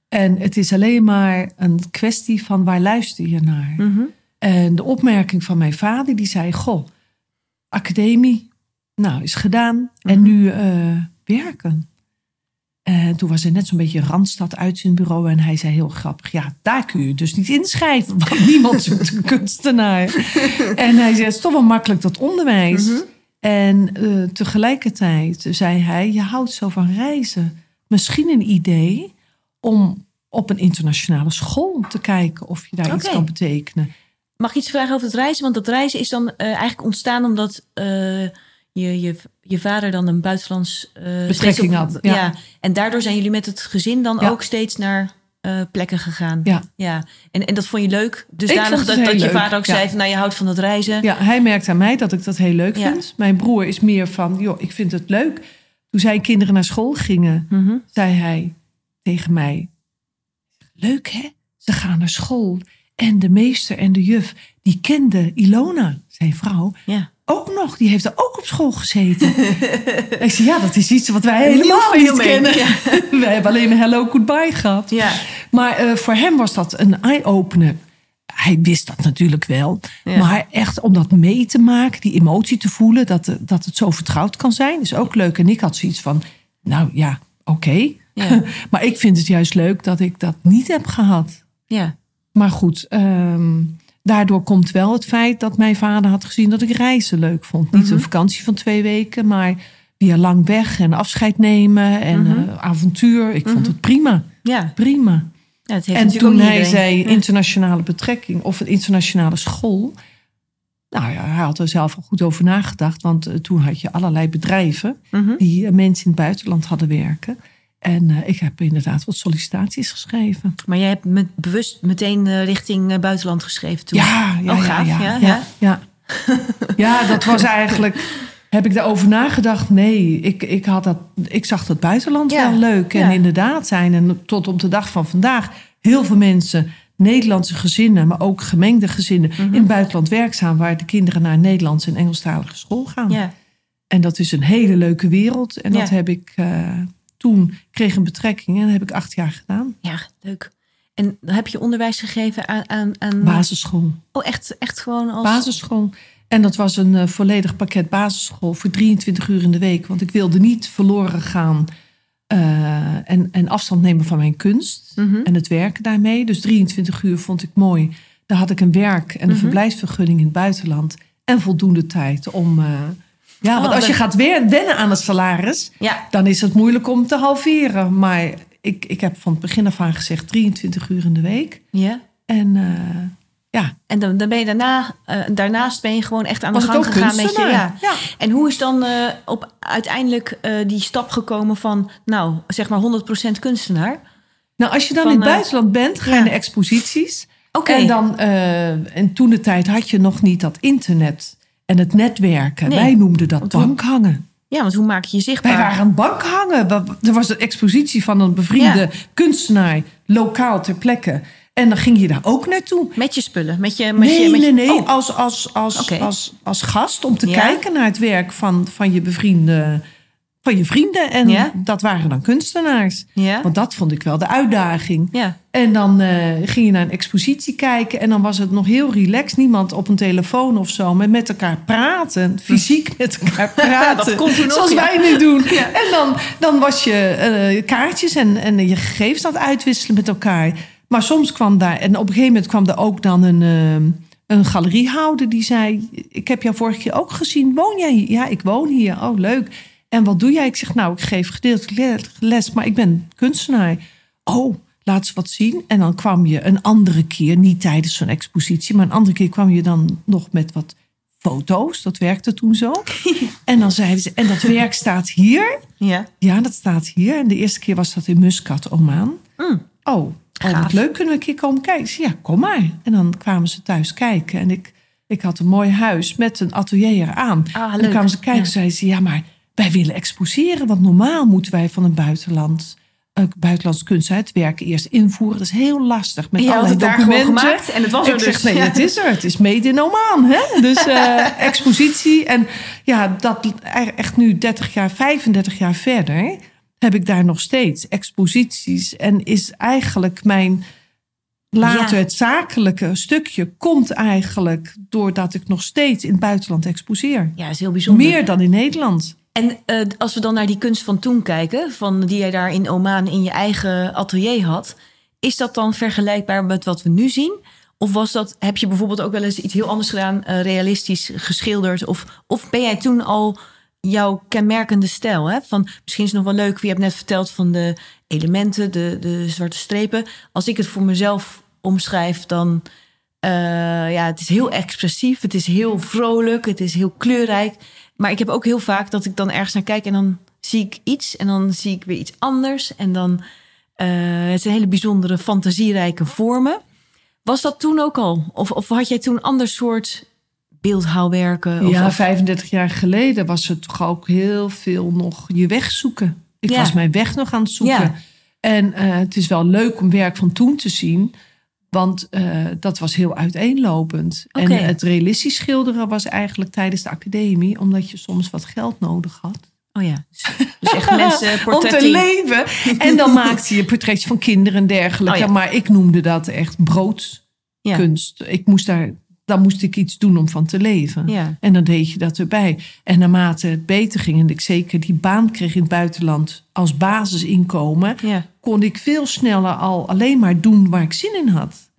Speaker 2: En het is alleen maar een kwestie van waar luister je naar.
Speaker 1: Mhm.
Speaker 2: En de opmerking van mijn vader, die zei: Goh, academie, nou, is gedaan. En nu eh, werken. En toen was er net zo'n beetje Randstad uitzendbureau. En hij zei heel grappig: Ja, daar kun je dus niet inschrijven. Want niemand zoekt een kunstenaar. en hij zei: Het is toch wel makkelijk dat onderwijs.
Speaker 1: Mhm.
Speaker 2: En eh, tegelijkertijd zei hij: Je houdt zo van reizen. Misschien een idee om op een internationale school te kijken of je daar iets kan betekenen.
Speaker 1: Mag ik iets vragen over het reizen? Want dat reizen is dan eh, eigenlijk ontstaan omdat eh, je, je, je vader dan een buitenlands eh,
Speaker 2: Betrekking
Speaker 1: op-
Speaker 2: had, ja.
Speaker 1: En daardoor zijn jullie met het gezin dan
Speaker 2: Ja.
Speaker 1: ook steeds naar eh, plekken gegaan.
Speaker 2: Ja.
Speaker 1: ja. En, en dat vond je leuk? Dus dat, dat je vader ook zei van nou je houdt van dat reizen.
Speaker 2: Ja, hij merkt aan mij dat ik dat heel leuk vind. Mijn broer is meer van, joh, ik vind het leuk. Toen zijn kinderen naar school gingen,
Speaker 1: Mhm.
Speaker 2: zei hij tegen mij... Leuk hè, ze gaan naar school. En de meester en de juf, die kende Ilona, zijn vrouw,
Speaker 1: ja.
Speaker 2: ook nog. Die heeft er ook op school gezeten. ik zei, ja, dat is iets wat wij helemaal niet kennen.
Speaker 1: ja.
Speaker 2: We hebben alleen maar Hello Goodbye gehad.
Speaker 1: Ja.
Speaker 2: Maar eh, voor hem was dat een eye-opener. Hij wist dat natuurlijk wel. Maar echt om dat mee te maken, die emotie te voelen, dat, eh, dat het zo vertrouwd kan zijn, is ook leuk. En ik had zoiets van, nou ja, oké.
Speaker 1: Ja.
Speaker 2: maar ik vind het juist leuk dat ik dat niet heb gehad.
Speaker 1: ja.
Speaker 2: Maar goed, ehm, daardoor komt wel het feit dat mijn vader had gezien dat ik reizen leuk vond. Niet
Speaker 1: Mhm.
Speaker 2: een vakantie van twee weken, maar weer lang weg en afscheid nemen en
Speaker 1: Mhm.
Speaker 2: eh, avontuur. Ik vond het prima,
Speaker 1: ja.
Speaker 2: prima.
Speaker 1: ja het heeft
Speaker 2: En toen hij
Speaker 1: iedereen.
Speaker 2: zei internationale betrekking of een internationale school. Nou ja, hij had er zelf al goed over nagedacht. Want eh, toen had je allerlei bedrijven
Speaker 1: Mhm.
Speaker 2: die eh, mensen in het buitenland hadden werken. En eh, ik heb inderdaad wat sollicitaties geschreven.
Speaker 1: Maar jij hebt met, bewust meteen eh, richting eh, buitenland geschreven toen.
Speaker 2: Ja, ja,
Speaker 1: Oh,
Speaker 2: ja,
Speaker 1: gaaf,
Speaker 2: ja,
Speaker 1: ja,
Speaker 2: ja,
Speaker 1: ja.
Speaker 2: ja. Ja, dat was eigenlijk. Heb ik daarover nagedacht? Nee, ik, ik, had dat, ik zag dat buitenland wel leuk. En inderdaad zijn en tot op de dag van vandaag heel veel mensen, Nederlandse gezinnen, maar ook gemengde gezinnen,
Speaker 1: Mhm.
Speaker 2: in het buitenland werkzaam, waar de kinderen naar een Nederlandse en Engelstalige school gaan.
Speaker 1: Ja.
Speaker 2: En dat is een hele leuke wereld. En dat heb ik toen, kreeg een betrekking en dat heb ik acht jaar gedaan.
Speaker 1: ja, leuk. En heb je onderwijs gegeven aan... aan, aan
Speaker 2: Basisschool.
Speaker 1: Oh, echt, echt gewoon als...
Speaker 2: Basisschool. En dat was een eh, volledig pakket basisschool voor 23 uur in de week. Want ik wilde niet verloren gaan eh, en, en afstand nemen van mijn kunst.
Speaker 1: Mhm.
Speaker 2: En het werken daarmee. Dus 23 uur vond ik mooi. Daar had ik een werk en een
Speaker 1: Mhm.
Speaker 2: verblijfsvergunning in het buitenland. En voldoende tijd om... eh, ja, want
Speaker 1: Oh,
Speaker 2: als je gaat weer wennen aan het salaris...
Speaker 1: Ja,
Speaker 2: dan is het moeilijk om te halveren. Maar ik, ik heb van het begin af aan gezegd 23 uur in de week.
Speaker 1: ja.
Speaker 2: En eh, ja,
Speaker 1: En dan, dan ben je daarna, eh, daarnaast ben je gewoon echt aan
Speaker 2: was
Speaker 1: de gang gegaan met je. Ja.
Speaker 2: ja.
Speaker 1: En hoe is dan eh, op uiteindelijk die stap gekomen van, nou, zeg maar 100% kunstenaar?
Speaker 2: Nou, als je dan
Speaker 1: Van,
Speaker 2: in het buitenland bent, ga je
Speaker 1: ja.
Speaker 2: naar exposities.
Speaker 1: Oké.
Speaker 2: En, dan, en toen de tijd had je nog niet dat internet en het netwerken.
Speaker 1: Nee.
Speaker 2: Wij noemden dat bankhangen.
Speaker 1: Ja, want hoe maak je je zichtbaar?
Speaker 2: Wij waren aan bankhangen. Er was een expositie van een bevriende
Speaker 1: Ja.
Speaker 2: kunstenaar, lokaal ter plekke. En dan ging je daar ook naartoe.
Speaker 1: Met je spullen? Met je, met
Speaker 2: Nee,
Speaker 1: je, met
Speaker 2: nee, nee.
Speaker 1: Oh,
Speaker 2: Als, als, als, als, als gast om te
Speaker 1: Ja.
Speaker 2: kijken naar het werk van, van, je bevriende, van je vrienden. En
Speaker 1: Ja.
Speaker 2: dat waren dan kunstenaars.
Speaker 1: ja.
Speaker 2: Want dat vond ik wel de uitdaging.
Speaker 1: ja.
Speaker 2: En dan eh, ging je naar een expositie kijken. En dan was het nog heel relaxed. Niemand op een telefoon of zo. Maar met elkaar praten. Fysiek met elkaar praten.
Speaker 1: dat komt toen nog,
Speaker 2: Zoals wij nu doen. En dan, dan was je eh, kaartjes en, en je gegevens aan het uitwisselen met elkaar. Maar soms kwam daar... En op een gegeven moment kwam er ook dan een... eh, een galeriehouder die zei: Ik heb jou vorige keer ook gezien. Woon jij hier? Ja, ik woon hier. Oh, leuk. En wat doe jij? Ik zeg: Nou, ik geef gedeeltelijk les, maar ik ben kunstenaar. Oh, laat ze wat zien. En dan kwam je een andere keer, niet tijdens zo'n expositie, maar een andere keer kwam je dan nog met wat foto's. Dat werkte toen zo. en dan zeiden ze: En dat werk staat hier.
Speaker 1: ja.
Speaker 2: Ja, dat staat hier. En de eerste keer was dat in Muscat, Oman.
Speaker 1: Mm.
Speaker 2: Oh, oh wat leuk, kunnen we een keer komen kijken? Ja, kom maar. En dan kwamen ze thuis kijken. En ik, ik had een mooi huis met een atelier eraan.
Speaker 1: Ah,
Speaker 2: en dan kwamen ze kijken en
Speaker 1: Ja.
Speaker 2: zeiden ze... ja, maar wij willen exposeren. Want normaal moeten wij van een buitenland... Buitenlands kunst het werk eerst invoeren. Dat is heel lastig. Met
Speaker 1: Je had
Speaker 2: allerlei
Speaker 1: het daar gewoon
Speaker 2: documenten.
Speaker 1: gemaakt en het was er
Speaker 2: ik
Speaker 1: dus.
Speaker 2: Zeg, nee,
Speaker 1: Ja.
Speaker 2: het is er. Het is made in Oman. Hè? Dus eh, expositie. En ja, dat echt nu 30 jaar, 35 jaar verder... heb ik daar nog steeds exposities. En is eigenlijk mijn... Later
Speaker 1: Ja.
Speaker 2: het zakelijke stukje komt eigenlijk... doordat ik nog steeds in het buitenland exposeer.
Speaker 1: ja, is heel bijzonder.
Speaker 2: Meer dan in Nederland.
Speaker 1: En eh, als we dan naar die kunst van toen kijken, van die jij daar in Oman in je eigen atelier had, is dat dan vergelijkbaar met wat we nu zien? Of was dat, heb je bijvoorbeeld ook wel eens iets heel anders gedaan, eh, realistisch geschilderd? Of, of ben jij toen al jouw kenmerkende stijl? Hè? Van, misschien is het nog wel leuk, je hebt net verteld van de elementen, de, de zwarte strepen. Als ik het voor mezelf omschrijf, dan eh, ja, het is heel expressief, het is heel vrolijk, het is heel kleurrijk. Maar ik heb ook heel vaak dat ik dan ergens naar kijk en dan zie ik iets en dan zie ik weer iets anders. En dan eh, het zijn hele bijzondere, fantasierijke vormen. Was dat toen ook al? Of, of had jij toen een ander soort beeldhouwwerken? Of,
Speaker 2: ja,
Speaker 1: of-
Speaker 2: 35 jaar geleden was het toch ook heel veel nog je weg zoeken. Ik
Speaker 1: Ja.
Speaker 2: was mijn weg nog aan het zoeken.
Speaker 1: Ja.
Speaker 2: En eh, het is wel leuk om werk van toen te zien. Want eh, dat was heel uiteenlopend. En het realistisch schilderen was eigenlijk tijdens de academie. Omdat je soms wat geld nodig had.
Speaker 1: Oh ja, dus, dus echt mensen
Speaker 2: Om te leven. En dan maakte je portretjes van kinderen en dergelijke.
Speaker 1: Oh ja.
Speaker 2: Maar ik noemde dat echt broodkunst.
Speaker 1: Ja.
Speaker 2: Ik moest daar, dan moest ik iets doen om van te leven.
Speaker 1: Ja.
Speaker 2: En dan deed je dat erbij. En naarmate het beter ging en ik zeker die baan kreeg in het buitenland als basisinkomen,
Speaker 1: Ja.
Speaker 2: kon ik veel sneller al alleen maar doen waar ik zin in had.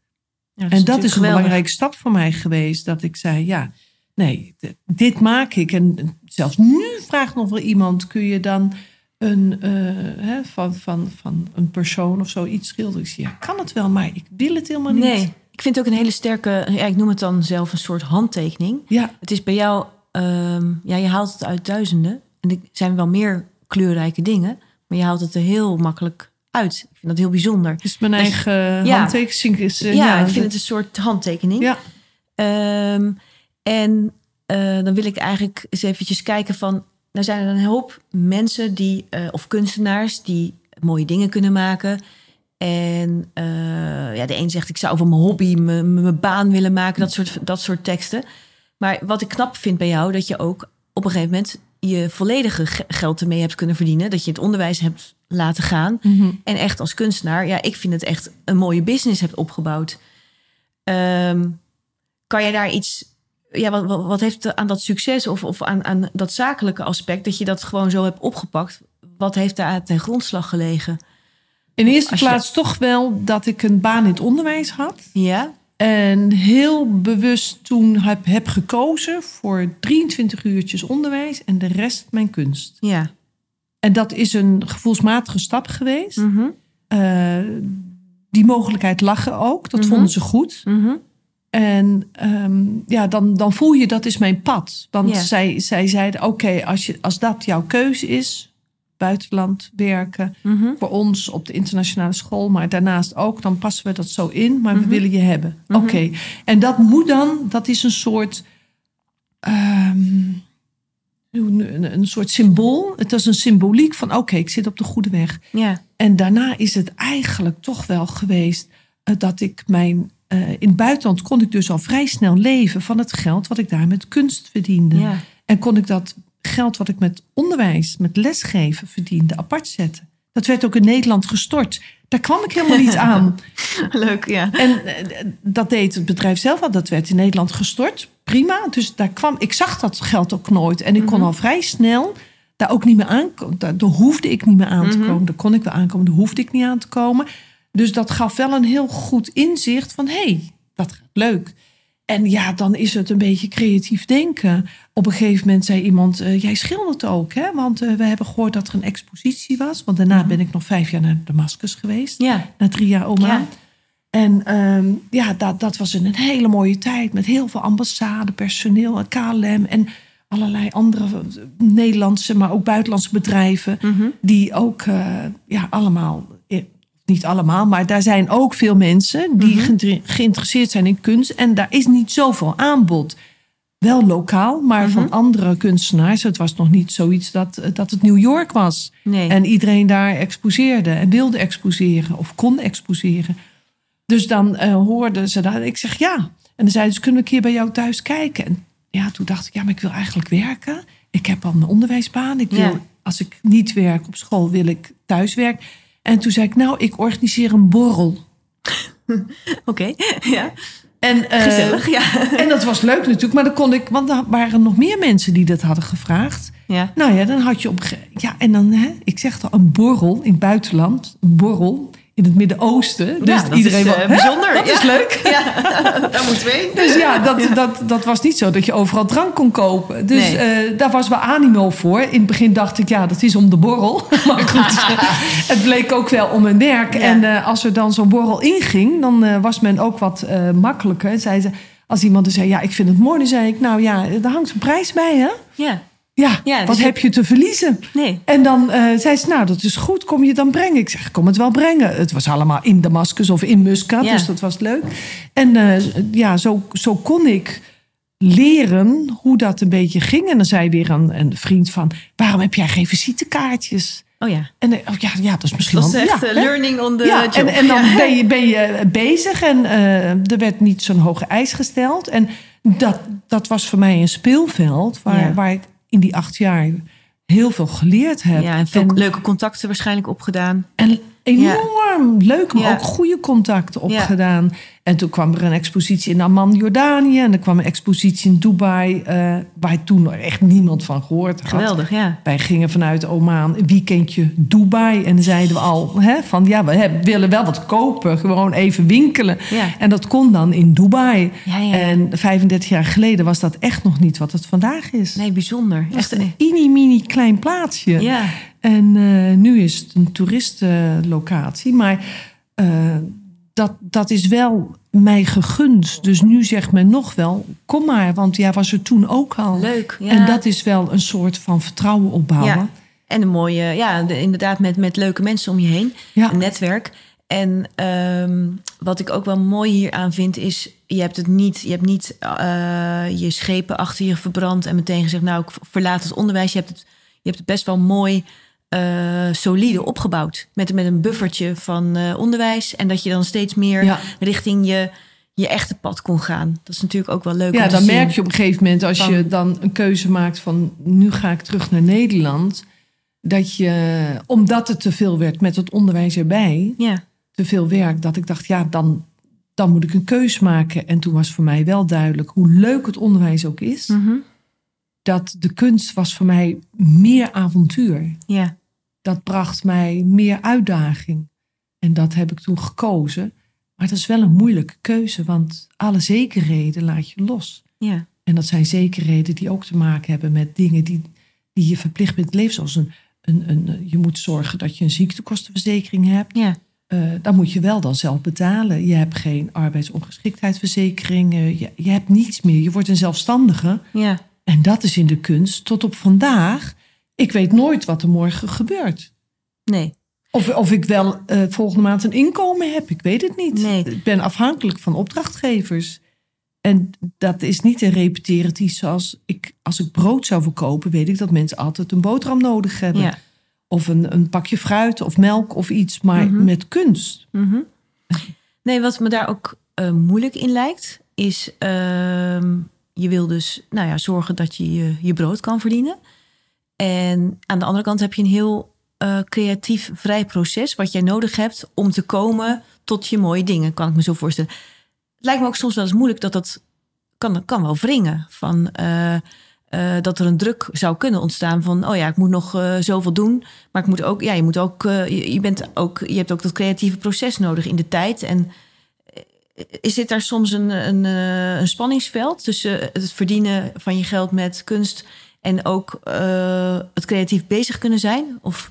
Speaker 1: Ja,
Speaker 2: en dat is een
Speaker 1: geweldig.
Speaker 2: belangrijke stap voor mij geweest. Dat ik zei, ja, nee, dit maak ik. En zelfs nu vraagt nog wel iemand, kun je dan een, eh, hè, van, van, van een persoon of zo iets schilderen? Ik zeg, ja, kan het wel, maar ik wil het helemaal niet.
Speaker 1: Nee, ik vind het ook een hele sterke, ja, ik noem het dan zelf een soort handtekening.
Speaker 2: Ja,
Speaker 1: Het is bij jou, ehm, ja, je haalt het uit duizenden. En er zijn wel meer kleurrijke dingen, maar je haalt het er heel makkelijk uit. Ik vind dat heel bijzonder.
Speaker 2: dus mijn
Speaker 1: Dus-
Speaker 2: eigen
Speaker 1: ja.
Speaker 2: handtekening is... eh,
Speaker 1: ja, ik
Speaker 2: dat-
Speaker 1: vind het een soort handtekening.
Speaker 2: Ja,
Speaker 1: Ehm, en eh, dan wil ik eigenlijk eens eventjes kijken van... Nou zijn er een hoop mensen die, eh, of kunstenaars die mooie dingen kunnen maken. En eh, ja, de een zegt ik zou van mijn hobby mijn, baan willen maken. Dat soort, dat soort teksten. Maar wat ik knap vind bij jou, dat je ook op een gegeven moment... je volledige ge- geld ermee hebt kunnen verdienen. Dat je het onderwijs hebt laten gaan.
Speaker 2: Mhm.
Speaker 1: En echt als kunstenaar, ja, ik vind het echt een mooie business hebt opgebouwd. Ehm, kan jij daar iets, ja, wat, wat, wat heeft aan dat succes of, of aan, aan dat zakelijke aspect, dat je dat gewoon zo hebt opgepakt? Wat heeft daar ten grondslag gelegen?
Speaker 2: In eerste
Speaker 1: je-
Speaker 2: plaats toch wel dat ik een baan in het onderwijs had.
Speaker 1: Ja,
Speaker 2: En heel bewust toen heb, heb gekozen voor 23 uurtjes onderwijs en de rest mijn kunst.
Speaker 1: ja.
Speaker 2: En dat is een gevoelsmatige stap geweest.
Speaker 1: Mhm,
Speaker 2: Eh, die mogelijkheid lag er ook. Dat
Speaker 1: Mhm.
Speaker 2: vonden ze goed.
Speaker 1: mhm.
Speaker 2: En ehm, ja, dan, dan voel je dat is mijn pad. Want zij, zij zeiden, oké, als als, als dat jouw keuze is, buitenland werken.
Speaker 1: Mhm.
Speaker 2: Voor ons op de internationale school, maar daarnaast ook. Dan passen we dat zo in, maar we willen je hebben.
Speaker 1: Mhm.
Speaker 2: Oké. En dat moet dan, dat is een soort. ehm, een, een soort symbool. Het is een symboliek van: oké, ik zit op de goede weg.
Speaker 1: Ja.
Speaker 2: En daarna is het eigenlijk toch wel geweest eh, dat ik mijn. eh, in het buitenland kon ik dus al vrij snel leven van het geld wat ik daar met kunst verdiende.
Speaker 1: Ja.
Speaker 2: En kon ik dat geld wat ik met onderwijs, met lesgeven verdiende, apart zetten. Dat werd ook in Nederland gestort. Daar kwam ik helemaal niet aan.
Speaker 1: Leuk, ja.
Speaker 2: En eh, dat deed het bedrijf zelf al. Dat werd in Nederland gestort. Prima. Dus daar kwam, ik zag dat geld ook nooit. En ik kon al vrij snel daar ook niet meer aankomen. Daar, daar hoefde ik niet meer aan te komen. Daar kon ik wel aankomen. Daar hoefde ik niet aan te komen. Dus dat gaf wel een heel goed inzicht van... hé, hey, dat gaat leuk. En ja, dan is het een beetje creatief denken. Op een gegeven moment zei iemand... eh, jij schildert ook, hè? Want eh, we hebben gehoord dat er een expositie was. Want daarna ben ik nog vijf jaar naar Damascus geweest.
Speaker 1: Ja.
Speaker 2: Na drie jaar Oman.
Speaker 1: Ja.
Speaker 2: En ehm, ja, dat, dat was een hele mooie tijd. Met heel veel ambassade, personeel, KLM en allerlei andere eh, Nederlandse, maar ook buitenlandse bedrijven.
Speaker 1: Mhm.
Speaker 2: Die ook ja, allemaal, niet allemaal, maar daar zijn ook veel mensen die
Speaker 1: Mhm.
Speaker 2: geïnter- geïnteresseerd zijn in kunst. En daar is niet zoveel aanbod. Wel lokaal, maar
Speaker 1: Mhm.
Speaker 2: van andere kunstenaars. Het was nog niet zoiets dat, eh, dat het New York was.
Speaker 1: Nee.
Speaker 2: En iedereen daar exposeerde en wilde exposeren of kon exposeren. Dus dan eh, hoorden ze dat. Ik zeg ja. En dan zeiden ze, kunnen we een keer bij jou thuis kijken? En ja, toen dacht ik, ja, maar ik wil eigenlijk werken. Ik heb al een onderwijsbaan. Ik wil,
Speaker 1: Ja.
Speaker 2: als ik niet werk op school, wil ik thuis werken. En toen zei ik, nou, ik organiseer een borrel.
Speaker 1: Oké, ja.
Speaker 2: En, eh,
Speaker 1: Gezellig, ja.
Speaker 2: En dat was leuk natuurlijk, maar dan kon ik, want er waren nog meer mensen die dat hadden gevraagd.
Speaker 1: Ja.
Speaker 2: Nou ja, dan had je op. Ja, en dan, hè, ik zeg al, een borrel in het buitenland. Een borrel in het Midden-Oosten. Dus
Speaker 1: Ja,
Speaker 2: iedereen
Speaker 1: is, eh, bijzonder.
Speaker 2: Dat is leuk.
Speaker 1: Ja, daar moeten we heen.
Speaker 2: Dus ja, dat, Dat, dat was niet zo dat je overal drank kon kopen. Dus
Speaker 1: Nee.
Speaker 2: eh, daar was wel animo voor. In het begin dacht ik, ja, dat is om de borrel. Maar goed, het bleek ook wel om mijn werk. En eh, als er dan zo'n borrel inging, dan was men ook wat makkelijker. Zei ze, als iemand er zei, ja, ik vind het mooi, dan zei ik, nou ja, daar hangt een prijs bij, hè?
Speaker 1: Ja,
Speaker 2: Ja,
Speaker 1: Ja,
Speaker 2: wat
Speaker 1: dus
Speaker 2: heb je te verliezen?
Speaker 1: nee.
Speaker 2: En dan eh, zei ze, nou, dat is goed, kom je dan brengen? Ik zeg, kom het wel brengen. Het was allemaal in Damascus of in Muscat,
Speaker 1: Ja.
Speaker 2: dus dat was leuk. En eh, ja, zo, zo kon ik leren hoe dat een beetje ging. En dan zei weer een, een vriend van, waarom heb jij geen visitekaartjes?
Speaker 1: Oh ja.
Speaker 2: En eh, oh, ja, ja, dat is misschien
Speaker 1: Dat is echt
Speaker 2: ja,
Speaker 1: learning on the
Speaker 2: ja,
Speaker 1: job.
Speaker 2: en, en dan ben je, ben je bezig en er werd niet zo'n hoge eis gesteld. En dat, dat was voor mij een speelveld waar,
Speaker 1: Ja.
Speaker 2: waar ik in die acht jaar heel veel geleerd heb.
Speaker 1: Ja, en veel leuke contacten waarschijnlijk opgedaan.
Speaker 2: En enorm leuk, maar
Speaker 1: Ja.
Speaker 2: ook goede contacten
Speaker 1: Ja.
Speaker 2: opgedaan. En toen kwam er een expositie in Amman, Jordanië. En er kwam een expositie in Dubai, eh, waar toen echt niemand van gehoord had.
Speaker 1: Geweldig, ja.
Speaker 2: Wij gingen vanuit Oman een weekendje Dubai. En dan zeiden we al hè, van ja, we hebben- willen wel wat kopen. Gewoon even winkelen.
Speaker 1: Ja.
Speaker 2: En dat kon dan in Dubai.
Speaker 1: Ja, ja.
Speaker 2: En 35 jaar geleden was dat echt nog niet wat het vandaag is.
Speaker 1: Nee, bijzonder.
Speaker 2: Echt een... mini-mini klein plaatsje.
Speaker 1: Ja.
Speaker 2: En eh, nu is het een toeristenlocatie. Maar eh, dat, dat is wel mij gegund. Dus nu zegt men nog wel, kom maar. Want jij was er toen ook al.
Speaker 1: Leuk. Ja.
Speaker 2: En dat is wel een soort van vertrouwen opbouwen.
Speaker 1: Ja. En een mooie, ja, de- inderdaad met, met leuke mensen om je heen.
Speaker 2: Ja.
Speaker 1: Een netwerk. En ehm, wat ik ook wel mooi hier aan vind is, je hebt het niet, je hebt niet eh, je schepen achter je verbrand en meteen gezegd, nou, ik verlaat het onderwijs. Je hebt het, je hebt het best wel mooi, eh, solide opgebouwd. Met, met een buffertje van eh, onderwijs. En dat je dan steeds meer
Speaker 2: Ja.
Speaker 1: richting je, je echte pad kon gaan. Dat is natuurlijk ook wel leuk.
Speaker 2: Ja,
Speaker 1: om te
Speaker 2: dan
Speaker 1: zien.
Speaker 2: merk je op een gegeven moment als
Speaker 1: Van-
Speaker 2: je dan een keuze maakt van nu ga ik terug naar Nederland. Dat je, omdat het te veel werd met het onderwijs erbij,
Speaker 1: Ja,
Speaker 2: te veel werk, dat ik dacht, ja, dan, dan moet ik een keuze maken. En toen was voor mij wel duidelijk hoe leuk het onderwijs ook is.
Speaker 1: Mhm.
Speaker 2: Dat de kunst was voor mij meer avontuur.
Speaker 1: ja,
Speaker 2: Dat bracht mij meer uitdaging. En dat heb ik toen gekozen. Maar dat is wel een moeilijke keuze, want alle zekerheden laat je los.
Speaker 1: ja,
Speaker 2: En dat zijn zekerheden die ook te maken hebben met dingen die, die je verplicht bent te leven. Zoals een, een, een, je moet zorgen dat je een ziektekostenverzekering hebt.
Speaker 1: ja,
Speaker 2: dan moet je wel dan zelf betalen. Je hebt geen arbeidsongeschiktheidsverzekering. je, je hebt niets meer. Je wordt een zelfstandige.
Speaker 1: ja.
Speaker 2: En dat is in de kunst tot op vandaag ik weet nooit wat er morgen gebeurt.
Speaker 1: Nee.
Speaker 2: Of, of ik wel eh, volgende maand een inkomen heb, ik weet het niet.
Speaker 1: Nee.
Speaker 2: Ik ben afhankelijk van opdrachtgevers. En dat is niet een repetitief zoals ik, als ik brood zou verkopen, weet ik dat mensen altijd een boterham nodig hebben.
Speaker 1: Ja.
Speaker 2: Of een, een pakje fruit of melk of iets. Maar
Speaker 1: Mhm.
Speaker 2: met kunst.
Speaker 1: Mhm. Nee, wat me daar ook eh, moeilijk in lijkt, is ehm, je wil dus nou ja, zorgen dat je, je je brood kan verdienen. En aan de andere kant heb je een heel eh, creatief, vrij proces wat jij nodig hebt om te komen tot je mooie dingen, kan ik me zo voorstellen. Het lijkt me ook soms wel eens moeilijk dat dat kan, kan wel wringen. Van, eh, eh, dat er een druk zou kunnen ontstaan van, oh ja, ik moet nog zoveel doen. Maar ik moet ook, ja, je moet ook, je, bent ook, je hebt ook dat creatieve proces nodig in de tijd. En is dit daar soms een, een, een spanningsveld tussen het verdienen van je geld met kunst en ook eh, het creatief bezig kunnen zijn? Of,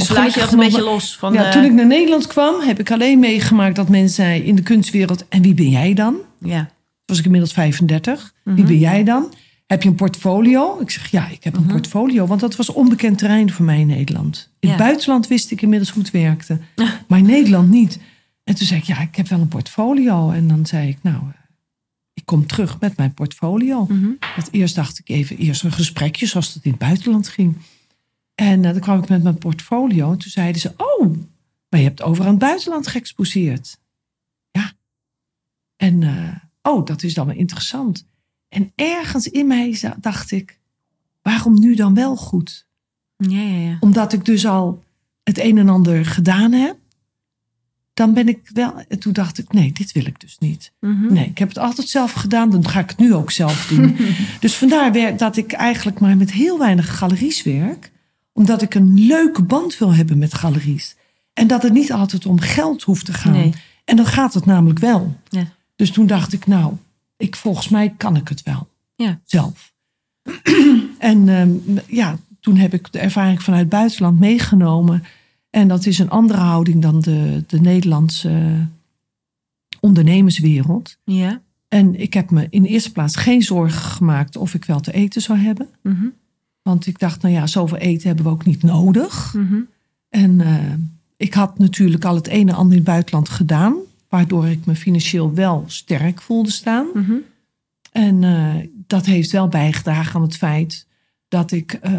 Speaker 1: of laat je dat een beetje los? Van,
Speaker 2: ja,
Speaker 1: eh,
Speaker 2: toen ik naar Nederland kwam, heb ik alleen meegemaakt dat mensen zeiden in de kunstwereld: En wie ben jij dan?
Speaker 1: ja.
Speaker 2: Toen was ik inmiddels 35. Wie
Speaker 1: Mhm.
Speaker 2: ben jij dan? Heb je een portfolio? Ik zeg ja, ik heb een
Speaker 1: Mhm.
Speaker 2: portfolio. Want dat was onbekend terrein voor mij in Nederland. In
Speaker 1: Ja.
Speaker 2: het buitenland wist ik inmiddels hoe het werkte. Maar in Nederland niet. En toen zei ik, ja, ik heb wel een portfolio. En dan zei ik, nou, eh, ik kom terug met mijn portfolio. Want eerst dacht ik even, eerst een gesprekje zoals het in het buitenland ging. En eh, dan kwam ik met mijn portfolio. En toen zeiden ze, oh, maar je hebt over aan het buitenland geëxposeerd. Ja. En, eh, oh, dat is dan wel interessant. En ergens in mij dacht ik, waarom nu dan wel goed?
Speaker 1: ja, ja, ja.
Speaker 2: Omdat ik dus al het een en ander gedaan heb. Dan ben ik wel. En toen dacht ik, nee, dit wil ik dus niet.
Speaker 1: Mhm.
Speaker 2: Nee, ik heb het altijd zelf gedaan, dan ga ik het nu ook zelf doen. dus vandaar wer- dat ik eigenlijk maar met heel weinig galeries werk. Omdat ik een leuke band wil hebben met galeries. En dat het niet altijd om geld hoeft te gaan.
Speaker 1: Nee.
Speaker 2: En dan gaat het namelijk wel.
Speaker 1: Ja.
Speaker 2: Dus toen dacht ik, nou, ik, volgens mij kan ik het wel.
Speaker 1: Ja.
Speaker 2: Zelf. en ehm, ja, toen heb ik de ervaring vanuit het buitenland meegenomen. En dat is een andere houding dan de, de Nederlandse ondernemerswereld.
Speaker 1: Ja.
Speaker 2: En ik heb me in de eerste plaats geen zorgen gemaakt of ik wel te eten zou hebben.
Speaker 1: Mhm.
Speaker 2: Want ik dacht, nou ja, zoveel eten hebben we ook niet nodig.
Speaker 1: Mhm.
Speaker 2: En eh, ik had natuurlijk al het een en ander in het buitenland gedaan. Waardoor ik me financieel wel sterk voelde staan.
Speaker 1: Mhm.
Speaker 2: En eh, dat heeft wel bijgedragen aan het feit dat ik eh,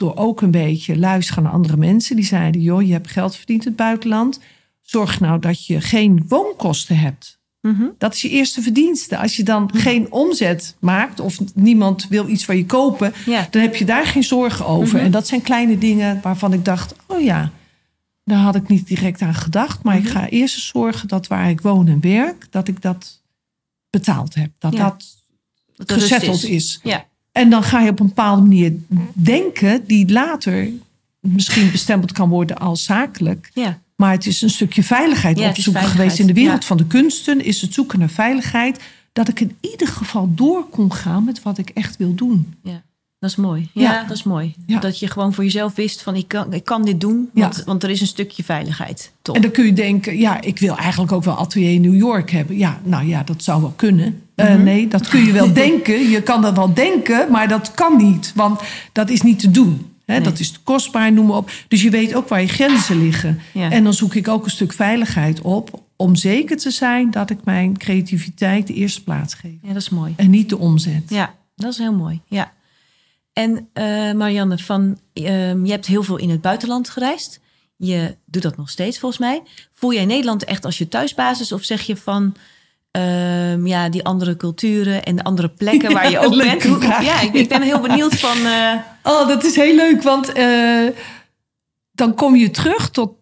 Speaker 2: door ook een beetje luisteren naar andere mensen. Die zeiden, joh, je hebt geld verdiend in het buitenland. Zorg nou dat je geen woonkosten hebt.
Speaker 1: Mhm.
Speaker 2: Dat is je eerste verdienste. Als je dan geen omzet maakt of niemand wil iets van je kopen, dan heb je daar geen zorgen over.
Speaker 1: Mhm.
Speaker 2: En dat zijn kleine dingen waarvan ik dacht: oh ja, daar had ik niet direct aan gedacht. Maar ik
Speaker 1: Mhm.
Speaker 2: ga eerst zorgen dat waar ik woon en werk, dat ik dat betaald heb. Dat
Speaker 1: Ja.
Speaker 2: dat
Speaker 1: Dat
Speaker 2: gezetteld is.
Speaker 1: Ja.
Speaker 2: En dan ga je op een bepaalde manier denken, die later misschien bestempeld kan worden als zakelijk.
Speaker 1: Ja.
Speaker 2: Maar het is een stukje veiligheid
Speaker 1: Ja, is
Speaker 2: opzoeken
Speaker 1: veiligheid,
Speaker 2: geweest. In de wereld
Speaker 1: ja.
Speaker 2: van de kunsten is het zoeken naar veiligheid. Dat ik in ieder geval door kon gaan met wat ik echt wil doen.
Speaker 1: Ja, dat is mooi. Ja,
Speaker 2: Ja.
Speaker 1: dat is mooi.
Speaker 2: Ja.
Speaker 1: Dat je gewoon voor jezelf wist van ik kan, ik kan dit doen,
Speaker 2: Ja.
Speaker 1: want, want er is een stukje veiligheid. Top.
Speaker 2: En dan kun je denken, ja, ik wil eigenlijk ook wel atelier in New York hebben. Ja, nou ja, dat zou wel kunnen. Eh,
Speaker 1: Mhm.
Speaker 2: nee, dat kun je wel denken. Je kan dat wel denken, maar dat kan niet. Want dat is niet te doen.
Speaker 1: Nee.
Speaker 2: Dat is te kostbaar, noem maar op. Dus je weet ook waar je grenzen liggen.
Speaker 1: Ja.
Speaker 2: En dan zoek ik ook een stuk veiligheid op... om zeker te zijn dat ik mijn creativiteit de eerste plaats geef.
Speaker 1: ja, dat is mooi.
Speaker 2: En niet de omzet.
Speaker 1: Ja, dat is heel mooi. Ja. En eh, Marianne, van, ehm, je hebt heel veel in het buitenland gereisd. Je doet dat nog steeds volgens mij. Voel jij Nederland echt als je thuisbasis? Of zeg je van ehm, ja, die andere culturen en de andere plekken waar je ook bent? Hoe- ja, ik, ik ben heel benieuwd van. eh,
Speaker 2: Oh, dat is heel leuk, want eh, dan kom je terug tot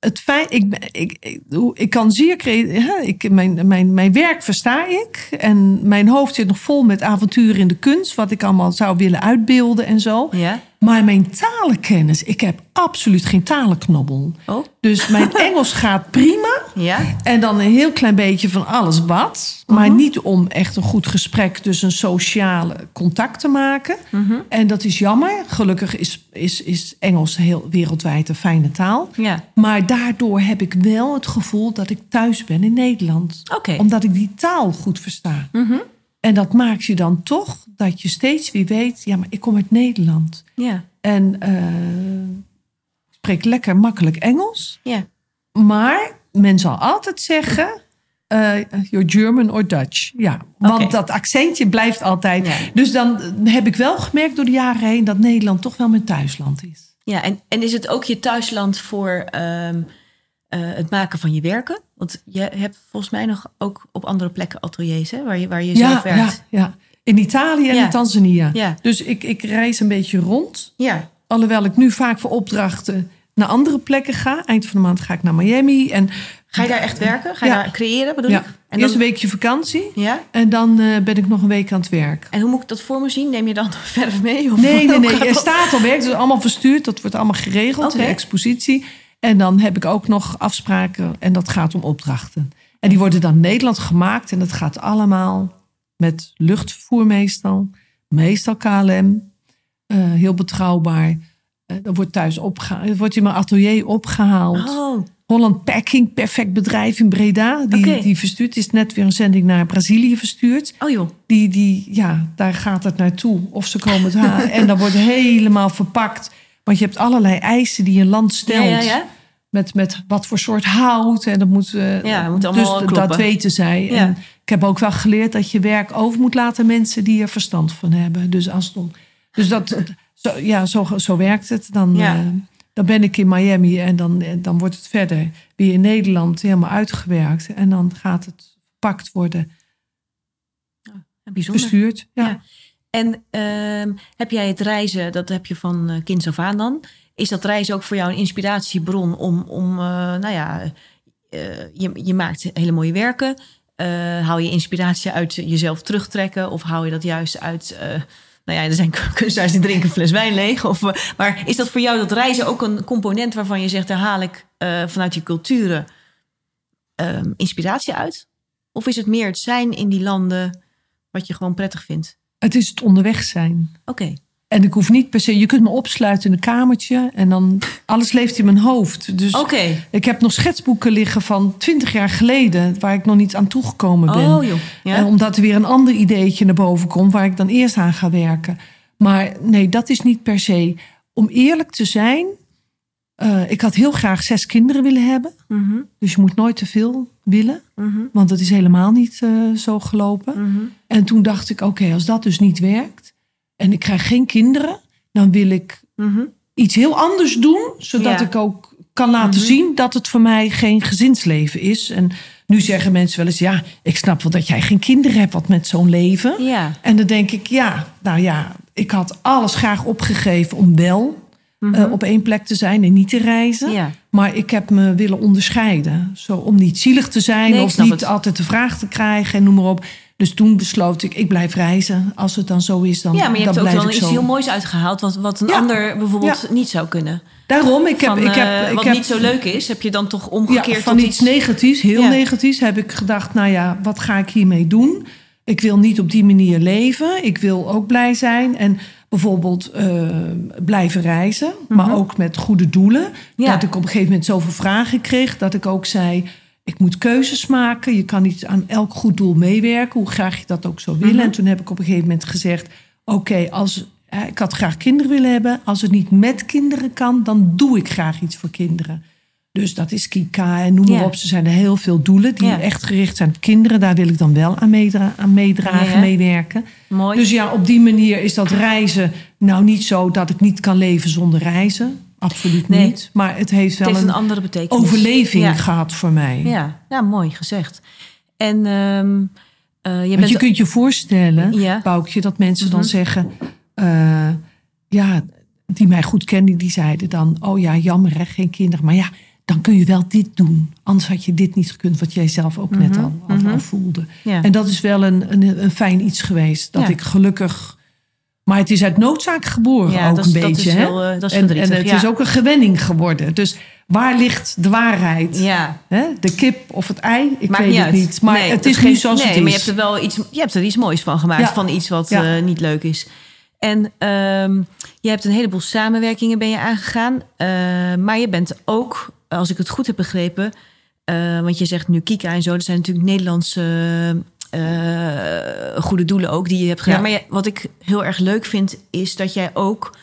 Speaker 2: het feit. Ik, ik, ik, ik kan zeer creatief. Ik, mijn, mijn, mijn werk versta ik. En mijn hoofd zit nog vol met avonturen in de kunst. Wat ik allemaal zou willen uitbeelden en zo.
Speaker 1: ja.
Speaker 2: Maar mijn talenkennis, ik heb absoluut geen talenknobbel.
Speaker 1: Oh,
Speaker 2: Dus mijn Engels gaat prima.
Speaker 1: ja.
Speaker 2: En dan een heel klein beetje van alles wat. Maar
Speaker 1: Mhm.
Speaker 2: niet om echt een goed gesprek, dus een sociale contact te maken.
Speaker 1: Mhm.
Speaker 2: En dat is jammer. Gelukkig is, is, is Engels heel wereldwijd een fijne taal.
Speaker 1: Ja.
Speaker 2: Maar daardoor heb ik wel het gevoel dat ik thuis ben in Nederland.
Speaker 1: Oké.
Speaker 2: Omdat ik die taal goed versta.
Speaker 1: Mhm.
Speaker 2: En dat maakt je dan toch dat je steeds weer weet, ja, maar ik kom uit Nederland.
Speaker 1: Ja.
Speaker 2: En ik spreek lekker makkelijk Engels.
Speaker 1: Ja.
Speaker 2: Maar men zal altijd zeggen, eh you're German or Dutch. Ja, want dat accentje blijft altijd.
Speaker 1: Ja.
Speaker 2: Dus dan heb ik wel gemerkt door de jaren heen dat Nederland toch wel mijn thuisland is.
Speaker 1: Ja, en, en is het ook je thuisland voor ehm, eh, het maken van je werken? Want je hebt volgens mij nog ook op andere plekken ateliers, hè? Waar je, waar je zelf werkt.
Speaker 2: ja, ja. In Italië en
Speaker 1: Ja.
Speaker 2: in Tanzania.
Speaker 1: Ja.
Speaker 2: Dus ik, ik reis een beetje rond.
Speaker 1: Ja.
Speaker 2: Alhoewel ik nu vaak voor opdrachten naar andere plekken ga. Eind van de maand ga ik naar Miami. En
Speaker 1: Ga je daar echt werken? Ga je
Speaker 2: Ja.
Speaker 1: daar creëren, bedoel
Speaker 2: ja,
Speaker 1: ik? En,
Speaker 2: eerst
Speaker 1: dan,
Speaker 2: een weekje vakantie.
Speaker 1: ja?
Speaker 2: En dan eh, ben ik nog een week aan het werk.
Speaker 1: en hoe moet ik dat voor me zien? Neem je dan verf mee? Of
Speaker 2: Nee, nee, nee. Er
Speaker 1: dat?
Speaker 2: staat al werk. Het is allemaal verstuurd. Dat wordt allemaal geregeld de expositie. En dan heb ik ook nog afspraken. En dat gaat om opdrachten. En die worden dan in Nederland gemaakt. En dat gaat allemaal met luchtvervoer meestal. Meestal KLM. Eh, heel betrouwbaar. Eh dat wordt thuis opgehaald. Het wordt in mijn atelier opgehaald.
Speaker 1: Oh,
Speaker 2: Holland Packing, perfect bedrijf in Breda. Die, die verstuurt. Is net weer een zending naar Brazilië verstuurd.
Speaker 1: oh joh.
Speaker 2: Die, die, ja, daar gaat het naartoe. Of ze komen het halen. en dan wordt helemaal verpakt. Want je hebt allerlei eisen die een land stelt.
Speaker 1: Ja, ja, ja.
Speaker 2: Met, met wat voor soort hout. En dat moet,
Speaker 1: Ja, het moet
Speaker 2: dus
Speaker 1: allemaal kloppen.
Speaker 2: dat weten zij. En ik heb ook wel geleerd dat je werk over moet laten mensen die er verstand van hebben. Dus, als het om, dus dat, zo, ja, zo, zo werkt het. Dan,
Speaker 1: Ja.
Speaker 2: eh, dan ben ik in Miami en dan, eh, dan wordt het verder weer in Nederland helemaal uitgewerkt. En dan gaat het verpakt worden,
Speaker 1: Bijzonder.
Speaker 2: bestuurd. Ja.
Speaker 1: Ja. En ehm, heb jij het reizen, dat heb je van uh, kinds af aan dan. Is dat reizen ook voor jou een inspiratiebron om, om uh, nou ja, uh, je, je maakt hele mooie werken. Hou je inspiratie uit jezelf terugtrekken? Of hou je dat juist uit, nou ja, er zijn kunstenaars die drinken een fles wijn leeg. Of, uh, maar is dat voor jou dat reizen ook een component waarvan je zegt, daar haal ik uh, vanuit je culturen um, inspiratie uit? Of is het meer het zijn in die landen wat je gewoon prettig vindt?
Speaker 2: Het is het onderweg zijn.
Speaker 1: Oké. Okay.
Speaker 2: En ik hoef niet per se, je kunt me opsluiten in een kamertje en dan alles leeft in mijn hoofd. Dus
Speaker 1: okay.
Speaker 2: ik heb nog schetsboeken liggen van twintig jaar geleden waar ik nog niet aan toegekomen ben.
Speaker 1: Oh, joh. Ja?
Speaker 2: En omdat er weer een ander ideetje naar boven komt waar ik dan eerst aan ga werken. Maar nee, dat is niet per se. Om eerlijk te zijn, uh, ik had heel graag zes kinderen willen hebben.
Speaker 1: Mm -hmm.
Speaker 2: Dus je moet nooit te veel willen,
Speaker 1: mm -hmm.
Speaker 2: want dat is helemaal niet uh, zo gelopen.
Speaker 1: Mm -hmm.
Speaker 2: En toen dacht ik, oké, okay, als dat dus niet werkt en ik krijg geen kinderen, dan wil ik
Speaker 1: Mhm.
Speaker 2: iets heel anders doen, zodat
Speaker 1: Ja.
Speaker 2: ik ook kan laten
Speaker 1: Mhm.
Speaker 2: zien dat het voor mij geen gezinsleven is. En nu zeggen mensen wel eens, ja, ik snap wel dat jij geen kinderen hebt wat met zo'n leven.
Speaker 1: Ja.
Speaker 2: En dan denk ik, ja, nou ja, ik had alles graag opgegeven om wel
Speaker 1: Mhm.
Speaker 2: eh, op één plek te zijn en niet te reizen.
Speaker 1: Ja.
Speaker 2: Maar ik heb me willen onderscheiden. Zo om niet zielig te zijn
Speaker 1: Nee,
Speaker 2: of niet
Speaker 1: het.
Speaker 2: altijd de vraag te krijgen en noem maar op. Dus toen besloot ik, ik blijf reizen. Als het dan zo is, dan,
Speaker 1: ja, maar je hebt ook
Speaker 2: blijf
Speaker 1: wel
Speaker 2: ik
Speaker 1: iets heel moois uitgehaald, wat, wat een
Speaker 2: Ja.
Speaker 1: ander bijvoorbeeld niet zou kunnen.
Speaker 2: Daarom, ik heb,
Speaker 1: Van,
Speaker 2: ik heb,
Speaker 1: eh,
Speaker 2: ik
Speaker 1: wat
Speaker 2: heb
Speaker 1: niet zo leuk is, heb je dan toch
Speaker 2: ja,
Speaker 1: omgekeerd
Speaker 2: van
Speaker 1: tot
Speaker 2: iets negatiefs, heel negatiefs, heb ik gedacht, nou ja, wat ga ik hiermee doen? Ik wil niet op die manier leven. Ik wil ook blij zijn en bijvoorbeeld eh, blijven reizen, maar ook met goede doelen.
Speaker 1: Mhm. Ja.
Speaker 2: Dat ik op een gegeven moment zoveel vragen kreeg dat ik ook zei. Ik moet keuzes maken. Je kan niet aan elk goed doel meewerken, hoe graag je dat ook zou willen.
Speaker 1: Mhm.
Speaker 2: En toen heb ik op een gegeven moment gezegd: Oké, als ik had graag kinderen willen hebben. Als het niet met kinderen kan, dan doe ik graag iets voor kinderen. Dus dat is Kika en noem maar op. Er zijn er heel veel doelen die echt gericht zijn op kinderen. Daar wil ik dan wel aan, meedra aan meedragen, meewerken.
Speaker 1: Mooi.
Speaker 2: Dus ja, op die manier is dat reizen nou niet zo dat ik niet kan leven zonder reizen. Absoluut
Speaker 1: Nee.
Speaker 2: niet. Maar het heeft
Speaker 1: het
Speaker 2: wel
Speaker 1: heeft een
Speaker 2: een
Speaker 1: andere betekenis.
Speaker 2: overleving
Speaker 1: Ja.
Speaker 2: gehad voor mij.
Speaker 1: Ja, ja, mooi gezegd. En ehm, eh, je
Speaker 2: Want
Speaker 1: bent...
Speaker 2: je kunt je voorstellen,
Speaker 1: Ja.
Speaker 2: Boukje, dat mensen dan
Speaker 1: Mhm.
Speaker 2: zeggen... eh, ja, die mij goed kenden, die zeiden dan... oh ja, jammer hè, geen kinderen. Maar ja, dan kun je wel dit doen. Anders had je dit niet gekund, wat jij zelf ook net
Speaker 1: Mhm,
Speaker 2: al,
Speaker 1: mhm.
Speaker 2: al voelde.
Speaker 1: ja.
Speaker 2: En dat is wel een, een, een fijn iets geweest. Dat ik gelukkig... Maar het is uit noodzaak geboren
Speaker 1: Ja,
Speaker 2: ook
Speaker 1: dat
Speaker 2: een
Speaker 1: dat
Speaker 2: beetje.
Speaker 1: is
Speaker 2: hè?
Speaker 1: heel, eh, dat is
Speaker 2: en, en het
Speaker 1: ja.
Speaker 2: is ook een gewenning geworden. Dus waar ligt de waarheid?
Speaker 1: ja.
Speaker 2: Hè? De kip of het ei? Ik
Speaker 1: Maakt
Speaker 2: weet
Speaker 1: niet
Speaker 2: het
Speaker 1: uit.
Speaker 2: niet. Maar
Speaker 1: Nee,
Speaker 2: het is
Speaker 1: geen-
Speaker 2: nu zoals
Speaker 1: nee,
Speaker 2: het is.
Speaker 1: maar je hebt er wel iets, je hebt er iets moois van gemaakt. Van iets wat eh, niet leuk is. En ehm, je hebt een heleboel samenwerkingen ben je aangegaan. Eh, maar je bent ook, als ik het goed heb begrepen... want je zegt nu Kika en zo. Dat zijn natuurlijk Nederlandse eh, goede doelen ook die je hebt gedaan.
Speaker 2: Ja.
Speaker 1: Maar wat ik heel erg leuk vind, is dat jij ook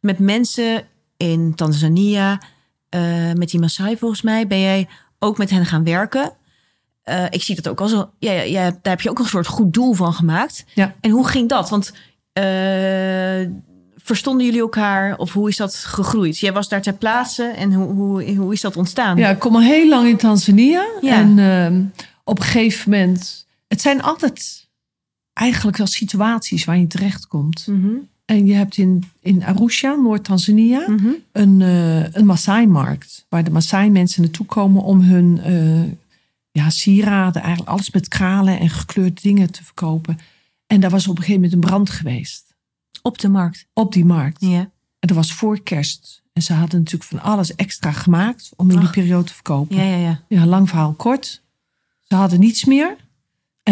Speaker 1: met mensen in Tanzania, eh, met die Maasai volgens mij, ben jij ook met hen gaan werken. Eh, ik zie dat ook als een, ja, ja, daar heb je ook een soort goed doel van gemaakt.
Speaker 2: Ja.
Speaker 1: En hoe ging dat? Want verstonden jullie elkaar of hoe is dat gegroeid? Jij was daar ter plaatse en hoe, hoe, hoe is dat ontstaan?
Speaker 2: Ja, ik kom al heel lang in Tanzania.
Speaker 1: Ja.
Speaker 2: En ehm, op een gegeven moment... Het zijn altijd eigenlijk wel situaties waar je terechtkomt.
Speaker 1: Mhm,
Speaker 2: En je hebt in, in Arusha, Noord-Tanzania,
Speaker 1: mhm.
Speaker 2: een, eh een Maasai-markt. Waar de Maasai-mensen naartoe komen om hun eh, ja, sieraden, eigenlijk alles met kralen en gekleurde dingen te verkopen. En daar was op een gegeven moment een brand geweest.
Speaker 1: Op de markt.
Speaker 2: Op die markt.
Speaker 1: Ja.
Speaker 2: En dat was voor kerst. En ze hadden natuurlijk van alles extra gemaakt om in die periode te verkopen.
Speaker 1: Ja, ja, ja.
Speaker 2: Ja, lang verhaal kort. Ze hadden niets meer.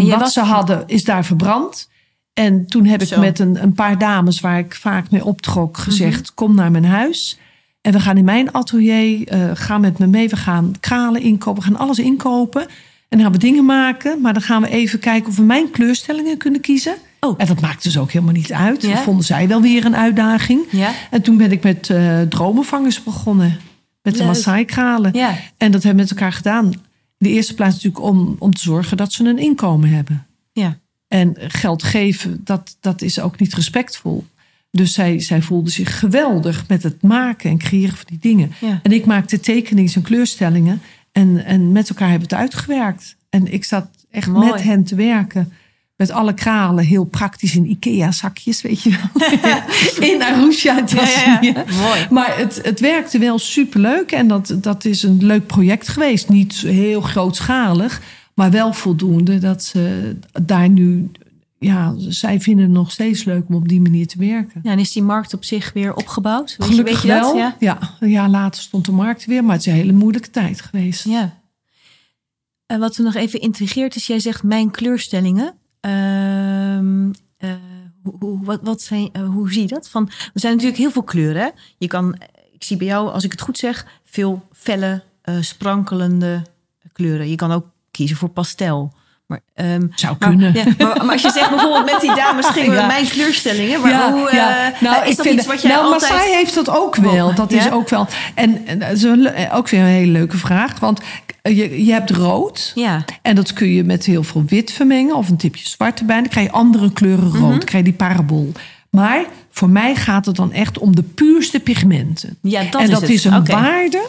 Speaker 2: En, wat
Speaker 1: was-
Speaker 2: ze hadden is daar verbrand. En toen heb ik
Speaker 1: Zo.
Speaker 2: met een, een paar dames waar ik vaak mee optrok gezegd:
Speaker 1: Mhm.
Speaker 2: kom naar mijn huis. En we gaan in mijn atelier, eh ga met me mee. We gaan kralen inkopen, we gaan alles inkopen. En dan gaan we dingen maken. Maar dan gaan we even kijken of we mijn kleurstellingen kunnen kiezen.
Speaker 1: Oh.
Speaker 2: En dat maakt dus ook helemaal niet uit.
Speaker 1: Ja?
Speaker 2: Dat vonden zij wel weer een uitdaging.
Speaker 1: Ja.
Speaker 2: En toen ben ik met eh, dromenvangers begonnen. Met de
Speaker 1: Leuk.
Speaker 2: Maasai-kralen.
Speaker 1: Ja.
Speaker 2: En dat hebben we met elkaar gedaan. De eerste plaats natuurlijk om, om te zorgen dat ze een inkomen hebben.
Speaker 1: Ja.
Speaker 2: En geld geven, dat, dat is ook niet respectvol. Dus zij, zij voelde zich geweldig met het maken en creëren van die dingen.
Speaker 1: Ja.
Speaker 2: En ik maakte tekeningen en kleurstellingen. En, en met elkaar hebben we het uitgewerkt. En ik zat echt
Speaker 1: Mooi.
Speaker 2: met hen te werken. Met alle kralen, heel praktisch in IKEA-zakjes, weet je wel. in Arusha, Tanzania.
Speaker 1: Mooi.
Speaker 2: Maar het, het werkte wel superleuk. En dat, dat is een leuk project geweest. Niet heel grootschalig, maar wel voldoende dat ze daar nu... Ja, zij vinden het nog steeds leuk om op die manier te werken.
Speaker 1: Ja, en is die markt op zich weer opgebouwd? Weet je-
Speaker 2: Gelukkig
Speaker 1: weet je dat?
Speaker 2: wel.
Speaker 1: Ja.
Speaker 2: Ja. een jaar later stond de markt weer. Maar het is een hele moeilijke tijd geweest.
Speaker 1: ja. En wat me nog even intrigeert is, jij zegt mijn kleurstellingen. Ehm, eh, hoe, wat, wat zijn, eh, hoe zie je dat? Van, er zijn natuurlijk heel veel kleuren. Je kan, ik zie bij jou, als ik het goed zeg, veel felle, eh, sprankelende kleuren. Je kan ook kiezen voor pastel. Maar, ehm,
Speaker 2: Zou
Speaker 1: maar,
Speaker 2: kunnen.
Speaker 1: ja, maar, maar als je zegt bijvoorbeeld met die dames gingen
Speaker 2: Ja.
Speaker 1: mijn kleurstellingen. Maar hoe, eh,
Speaker 2: Nou,
Speaker 1: is
Speaker 2: ik
Speaker 1: dat
Speaker 2: vind,
Speaker 1: iets wat jij
Speaker 2: nou,
Speaker 1: altijd...
Speaker 2: Maasai heeft dat ook wel. Dat is ook wel. En, en dat is een le- ook weer een hele leuke vraag. Want je, je hebt rood.
Speaker 1: Ja,
Speaker 2: En dat kun je met heel veel wit vermengen of een tipje zwart erbij. Dan krijg je andere kleuren rood.
Speaker 1: Mhm.
Speaker 2: Dan krijg je die parabool. Maar voor mij gaat het dan echt om de puurste pigmenten.
Speaker 1: ja dat
Speaker 2: en
Speaker 1: is
Speaker 2: dat is een waarde.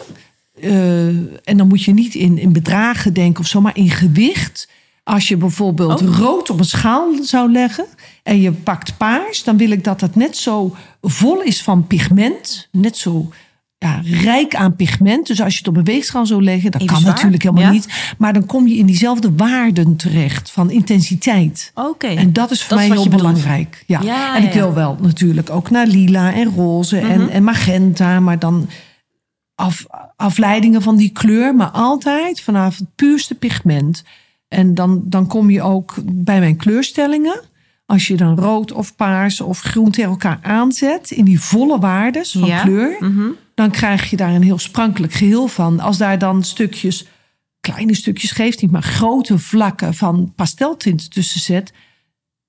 Speaker 2: eh, en dan moet je niet in, in bedragen denken of zo, maar in gewicht. Als je bijvoorbeeld
Speaker 1: Oh.
Speaker 2: rood op een schaal zou leggen en je pakt paars, dan wil ik dat het net zo vol is van pigment. Net zo ja, rijk aan pigment. Dus als je het op een weegschaal zou leggen, dat
Speaker 1: Even
Speaker 2: kan
Speaker 1: zwaar,
Speaker 2: natuurlijk helemaal
Speaker 1: ja.
Speaker 2: niet. Maar dan kom je in diezelfde waarden terecht van intensiteit.
Speaker 1: Oké.
Speaker 2: En dat is voor
Speaker 1: Dat is
Speaker 2: mij
Speaker 1: wat
Speaker 2: heel belangrijk. Ja.
Speaker 1: Ja,
Speaker 2: en ik wil wel natuurlijk ook naar lila en roze en,
Speaker 1: Mhm.
Speaker 2: en magenta. Maar dan af, afleidingen van die kleur. Maar altijd vanaf het puurste pigment. En dan, dan kom je ook bij mijn kleurstellingen. Als je dan rood of paars of groen tegen elkaar aanzet. In die volle waardes van
Speaker 1: Ja.
Speaker 2: kleur.
Speaker 1: Mhm.
Speaker 2: Dan krijg je daar een heel sprankelijk geheel van. Als daar dan stukjes, kleine stukjes geeft niet, maar grote vlakken van pasteltint tussen zet.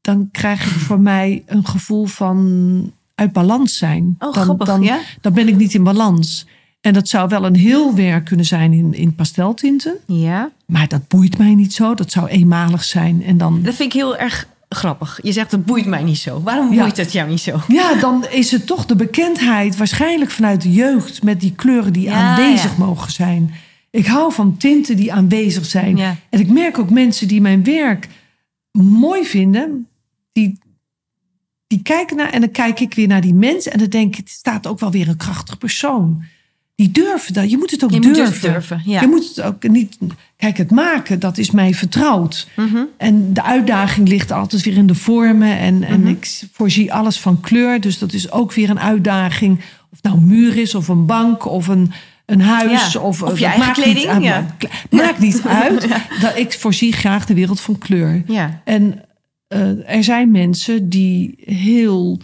Speaker 2: Dan krijg je voor mij een gevoel van uit balans zijn.
Speaker 1: Oh,
Speaker 2: dan,
Speaker 1: grappig,
Speaker 2: dan,
Speaker 1: ja?
Speaker 2: dan ben ik niet in balans. En dat zou wel een heel werk kunnen zijn in, in pasteltinten.
Speaker 1: Ja,
Speaker 2: Maar dat boeit mij niet zo. Dat zou eenmalig zijn. En dan,
Speaker 1: dat vind ik heel erg grappig. Je zegt, dat boeit mij niet zo. Waarom
Speaker 2: Ja.
Speaker 1: boeit dat jou niet zo?
Speaker 2: ja, dan is het toch de bekendheid, waarschijnlijk vanuit de jeugd, met die kleuren die
Speaker 1: Ja,
Speaker 2: aanwezig
Speaker 1: ja.
Speaker 2: mogen zijn. Ik hou van tinten die aanwezig zijn. En ik merk ook mensen die mijn werk mooi vinden, die, die kijken naar en dan kijk ik weer naar die mensen en dan denk ik, het staat ook wel weer een krachtig persoon. Die durven dat. Je moet het ook
Speaker 1: Je moet
Speaker 2: durven.
Speaker 1: dus durven, ja.
Speaker 2: Je moet het ook niet. Kijk, het maken, dat is mij vertrouwd.
Speaker 1: Mhm.
Speaker 2: En de uitdaging ligt altijd weer in de vormen. En, en
Speaker 1: Mhm.
Speaker 2: ik voorzie alles van kleur. Dus dat is ook weer een uitdaging. Of het nou een muur is, of een bank, of een, een huis.
Speaker 1: Ja,
Speaker 2: Of,
Speaker 1: of je eigen
Speaker 2: maakt
Speaker 1: kleding,
Speaker 2: Niet uit,
Speaker 1: ja.
Speaker 2: Maakt niet uit. Dat ik voorzie graag de wereld van kleur.
Speaker 1: Ja,
Speaker 2: En eh, er zijn mensen die heel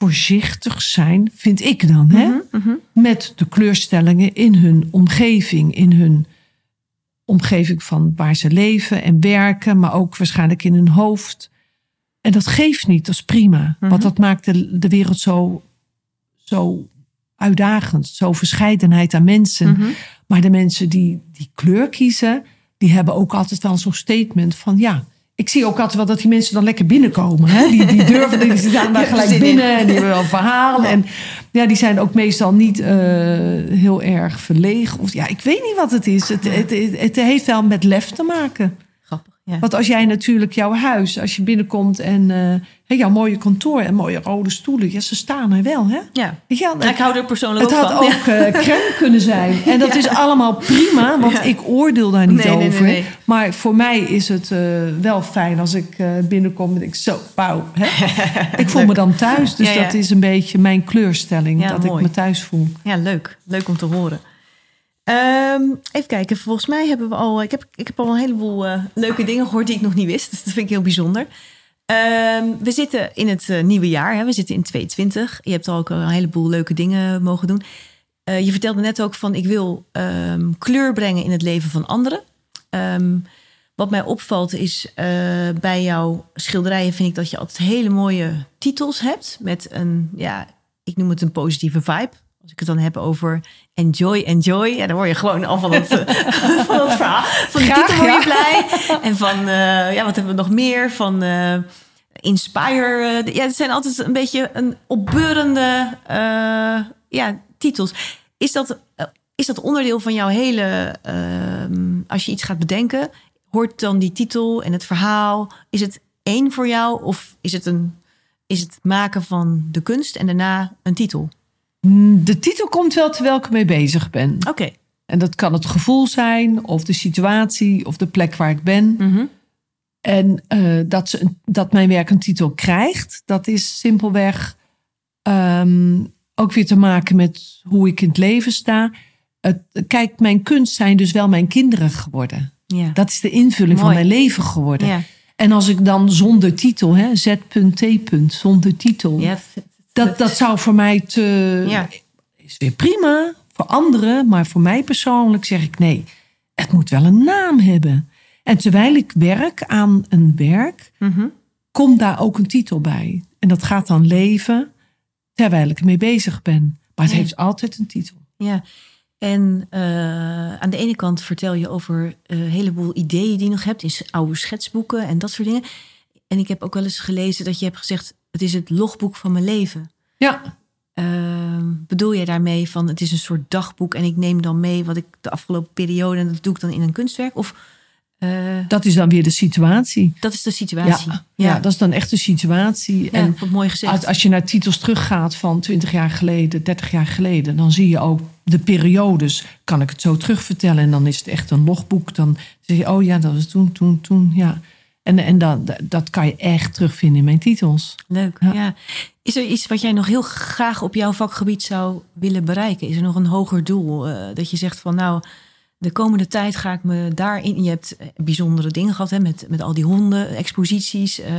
Speaker 2: voorzichtig zijn, vind ik dan, hè?
Speaker 1: Mhm, mhm.
Speaker 2: met de kleurstellingen in hun omgeving, in hun omgeving van waar ze leven en werken, maar ook waarschijnlijk in hun hoofd. En dat geeft niet, dat is prima.
Speaker 1: Mhm.
Speaker 2: Want dat maakt de, de wereld zo, zo uitdagend, zo verscheidenheid aan mensen. Maar de mensen die, die kleur kiezen, die hebben ook altijd wel zo'n statement van ja. Ik zie ook altijd wel dat die mensen dan lekker binnenkomen. Hè? Die, die durven, die staan daar gelijk binnen en die hebben wel verhaal. En ja, die zijn ook meestal niet eh, heel erg verlegen. Of, ja, ik weet niet wat het is. Het, het, het, het heeft wel met lef te maken.
Speaker 1: Ja.
Speaker 2: Want als jij natuurlijk jouw huis, als je binnenkomt en eh, jouw mooie kantoor en mooie rode stoelen, ja, ze staan er wel, hè?
Speaker 1: ja. Nou, ik hou er persoonlijk
Speaker 2: het
Speaker 1: ook
Speaker 2: had
Speaker 1: van.
Speaker 2: ook eh, crème kunnen zijn. En dat is allemaal prima, want ik oordeel daar niet
Speaker 1: Nee, nee, nee,
Speaker 2: over.
Speaker 1: nee.
Speaker 2: Maar voor mij is het eh, wel fijn als ik binnenkom en ik zo, wauw. Hè? ik voel me dan thuis, dus dat is een beetje mijn kleurstelling. Dat
Speaker 1: mooi.
Speaker 2: ik me thuis voel.
Speaker 1: Ja, leuk. Leuk om te horen. Ehm, even kijken, volgens mij hebben we al. Ik heb, ik heb al een heleboel eh, leuke dingen gehoord die ik nog niet wist. Dus dat vind ik heel bijzonder. Ehm, we zitten in het eh, nieuwe jaar. Hè? We zitten in 2020. Je hebt al een heleboel leuke dingen mogen doen. Eh, je vertelde net ook van: ik wil ehm, kleur brengen in het leven van anderen. Wat mij opvalt is bij jouw schilderijen vind ik dat je altijd hele mooie titels hebt met een, ja, ik noem het een positieve vibe. Als ik het dan heb over enjoy, enjoy, ja, dan word je gewoon al van het, eh, van verhaal, van die titel word je blij. En van, eh, ja, wat hebben we nog meer? Van eh, inspire. eh, ja, het zijn altijd een beetje een opbeurende ja, titels. Is dat, is dat onderdeel van jouw hele, ehm, als je iets gaat bedenken, hoort dan die titel en het verhaal, is het één voor jou of is het, een, is het maken van de kunst en daarna een titel?
Speaker 2: De titel komt wel terwijl ik ermee bezig ben.
Speaker 1: Oké.
Speaker 2: En dat kan het gevoel zijn, of de situatie, of de plek waar ik ben.
Speaker 1: Mhm.
Speaker 2: En eh, dat, ze, een- dat mijn werk een titel krijgt, dat is simpelweg ehm, ook weer te maken met hoe ik in het leven sta. Het, kijk, mijn kunst zijn dus wel mijn kinderen geworden.
Speaker 1: Ja.
Speaker 2: Dat is de invulling
Speaker 1: Mooi.
Speaker 2: van mijn leven geworden.
Speaker 1: ja.
Speaker 2: En als ik dan zonder titel, hè, Z.T. zonder titel,
Speaker 1: Ja,
Speaker 2: dat, dat zou voor mij te.
Speaker 1: Ja.
Speaker 2: Is weer prima voor anderen, maar voor mij persoonlijk zeg ik nee. Het moet wel een naam hebben. En terwijl ik werk aan een werk,
Speaker 1: Mhm.
Speaker 2: komt daar ook een titel bij. En dat gaat dan leven terwijl ik ermee bezig ben. Maar het
Speaker 1: Ja.
Speaker 2: heeft altijd een titel.
Speaker 1: Ja, en eh, aan de ene kant vertel je over een heleboel ideeën die je nog hebt in oude schetsboeken en dat soort dingen. En ik heb ook wel eens gelezen dat je hebt gezegd: het is het logboek van mijn leven.
Speaker 2: Ja,
Speaker 1: Ehm, bedoel jij daarmee van het is een soort dagboek en ik neem dan mee wat ik de afgelopen periode en dat doe ik dan in een kunstwerk? Of eh,
Speaker 2: dat is dan weer de situatie.
Speaker 1: dat is de situatie?
Speaker 2: Ja, ja. dat is dan echt de situatie.
Speaker 1: Ja,
Speaker 2: en
Speaker 1: wat mooi gezegd.
Speaker 2: Als, als je naar titels teruggaat van 20 jaar geleden, 30 jaar geleden, dan zie je ook de periodes. Kan ik het zo terugvertellen? En dan is het echt een logboek. Dan zeg je, oh ja, dat was toen, toen, toen. Ja. En, en dat, dat kan je echt terugvinden in mijn titels.
Speaker 1: Leuk, ja.
Speaker 2: Ja.
Speaker 1: Is er iets wat jij nog heel graag op jouw vakgebied zou willen bereiken? Is er nog een hoger doel? eh, dat je zegt van nou, de komende tijd ga ik me daarin... Je hebt eh, bijzondere dingen gehad hè, met, met al die honden, exposities. eh,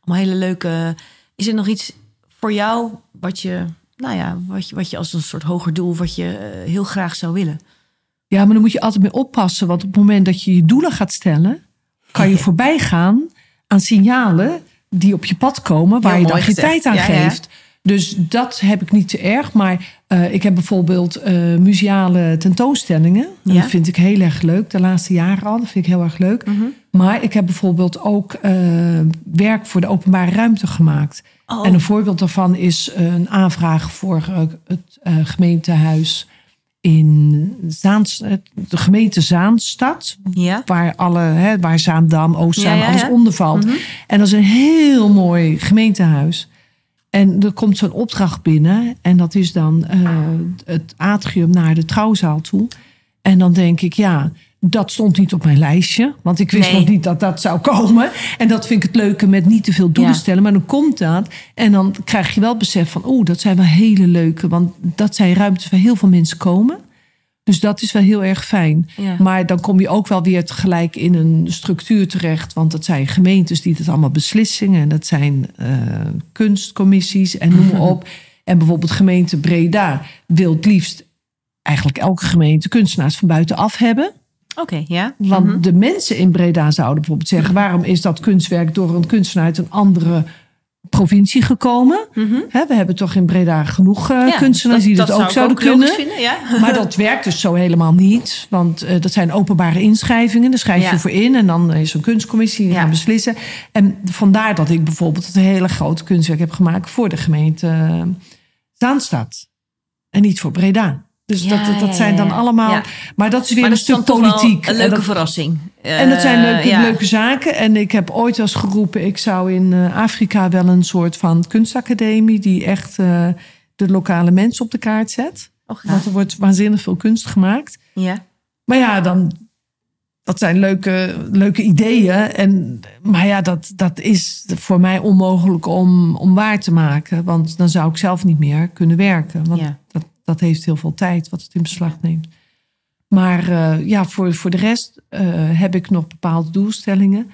Speaker 1: allemaal hele leuke... Is er nog iets voor jou wat je, nou ja, wat je, wat je als een soort hoger doel... wat je heel graag zou willen?
Speaker 2: Ja, maar dan moet je altijd mee oppassen. Want op het moment dat je je doelen gaat stellen, kan je voorbij gaan aan signalen die op je pad komen, waar
Speaker 1: Heel
Speaker 2: je dan geen
Speaker 1: gezegd.
Speaker 2: tijd aan geeft. Dus dat heb ik niet te erg. Maar eh, ik heb bijvoorbeeld eh, museale tentoonstellingen. En
Speaker 1: Ja.
Speaker 2: Dat vind ik heel erg leuk. De laatste jaren al. Dat vind ik heel erg leuk.
Speaker 1: Mhm.
Speaker 2: Maar ik heb bijvoorbeeld ook eh, werk voor de openbare ruimte gemaakt.
Speaker 1: Oh,
Speaker 2: En een voorbeeld daarvan is een aanvraag voor het eh, gemeentehuis in Zaans, eh, de gemeente Zaanstad.
Speaker 1: ja?
Speaker 2: Waar, alle, hè, waar Zaandam, Oostzaan,
Speaker 1: Ja, ja,
Speaker 2: alles onder valt.
Speaker 1: Mhm.
Speaker 2: En dat is een heel mooi gemeentehuis. En er komt zo'n opdracht binnen. En dat is dan eh, het atrium naar de trouwzaal toe. En dan denk ik, ja, dat stond niet op mijn lijstje. Want ik wist
Speaker 1: Nee.
Speaker 2: nog niet dat dat zou komen. En dat vind ik het leuke met niet te veel doelen
Speaker 1: Ja.
Speaker 2: stellen. Maar dan komt dat. En dan krijg je wel besef van, oeh, dat zijn wel hele leuke. Want dat zijn ruimtes waar heel veel mensen komen. Dus dat is wel heel erg fijn.
Speaker 1: Ja.
Speaker 2: Maar dan kom je ook wel weer tegelijk in een structuur terecht. Want dat zijn gemeentes die het allemaal beslissingen. En dat zijn eh, kunstcommissies en noem maar op. En bijvoorbeeld gemeente Breda wil het liefst eigenlijk elke gemeente kunstenaars van buitenaf hebben.
Speaker 1: Oké, ja.
Speaker 2: Want
Speaker 1: Mhm.
Speaker 2: de mensen in Breda zouden bijvoorbeeld zeggen: waarom is dat kunstwerk door een kunstenaar uit een andere provincie gekomen?
Speaker 1: Mhm.
Speaker 2: We hebben toch in Breda genoeg eh,
Speaker 1: Ja,
Speaker 2: kunstenaars die dat, ook zouden kunnen.
Speaker 1: Vinden, ja.
Speaker 2: Maar dat werkt dus zo helemaal niet. Want eh, dat zijn openbare inschrijvingen. Daar schrijf je
Speaker 1: Ja.
Speaker 2: voor in. En dan is er een kunstcommissie die gaat beslissen. En vandaar dat ik bijvoorbeeld een hele grote kunstwerk heb gemaakt voor de gemeente eh, Zaanstad. En niet voor Breda. Dus
Speaker 1: Ja,
Speaker 2: dat, dat, zijn dan allemaal. Maar dat is weer een stuk politiek.
Speaker 1: een
Speaker 2: En
Speaker 1: leuke
Speaker 2: dat-
Speaker 1: verrassing.
Speaker 2: en dat zijn
Speaker 1: Eh,
Speaker 2: leuke, leuke zaken. En ik heb ooit eens geroepen... ik zou in eh, Afrika wel een soort van kunstacademie... die echt eh, de lokale mensen op de kaart zet.
Speaker 1: Oh.
Speaker 2: Want er wordt waanzinnig veel kunst gemaakt.
Speaker 1: Ja.
Speaker 2: Maar ja, dan, dat zijn leuke, leuke ideeën. En, maar ja, dat, dat is voor mij onmogelijk om, om waar te maken. Want dan zou ik zelf niet meer kunnen werken. Want
Speaker 1: Ja.
Speaker 2: dat, dat heeft heel veel tijd wat het in beslag neemt. Maar eh, ja, voor, voor de rest eh, heb ik nog bepaalde doelstellingen.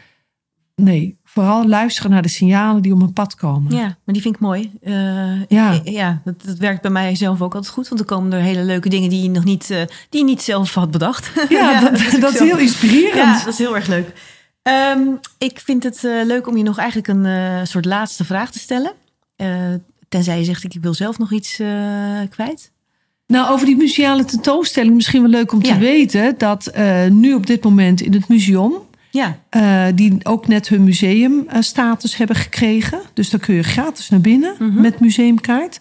Speaker 2: Nee, vooral luisteren naar de signalen die op mijn pad komen.
Speaker 1: ja, maar die vind ik mooi. Eh,
Speaker 2: Ja.
Speaker 1: ja dat, dat werkt bij mij zelf ook altijd goed. Want er komen er hele leuke dingen die je nog niet, die je niet zelf had bedacht.
Speaker 2: Ja, dat, dat is heel inspirerend.
Speaker 1: Ja, dat is heel erg leuk. Ehm, ik vind het leuk om je nog eigenlijk een soort laatste vraag te stellen. Tenzij je zegt, ik wil zelf nog iets kwijt.
Speaker 2: Nou, over die museale tentoonstelling misschien wel leuk om
Speaker 1: Ja.
Speaker 2: te weten dat eh, nu op dit moment in het museum,
Speaker 1: Ja,
Speaker 2: eh, die ook net hun museumstatus hebben gekregen. Dus daar kun je gratis naar binnen
Speaker 1: Mhm.
Speaker 2: met museumkaart.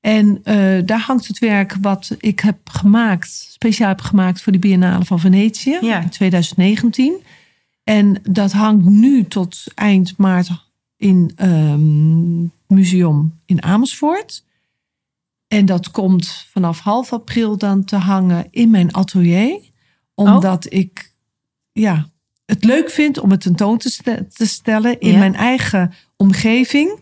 Speaker 2: En eh, daar hangt het werk wat ik heb gemaakt, speciaal heb gemaakt voor de Biennale van Venetië
Speaker 1: Ja.
Speaker 2: in 2019. En dat hangt nu tot eind maart in ehm museum in Amersfoort. En dat komt vanaf half april dan te hangen in mijn atelier. Omdat ik ja, het leuk vind om het tentoon te, te stellen in
Speaker 1: Ja.
Speaker 2: mijn eigen omgeving.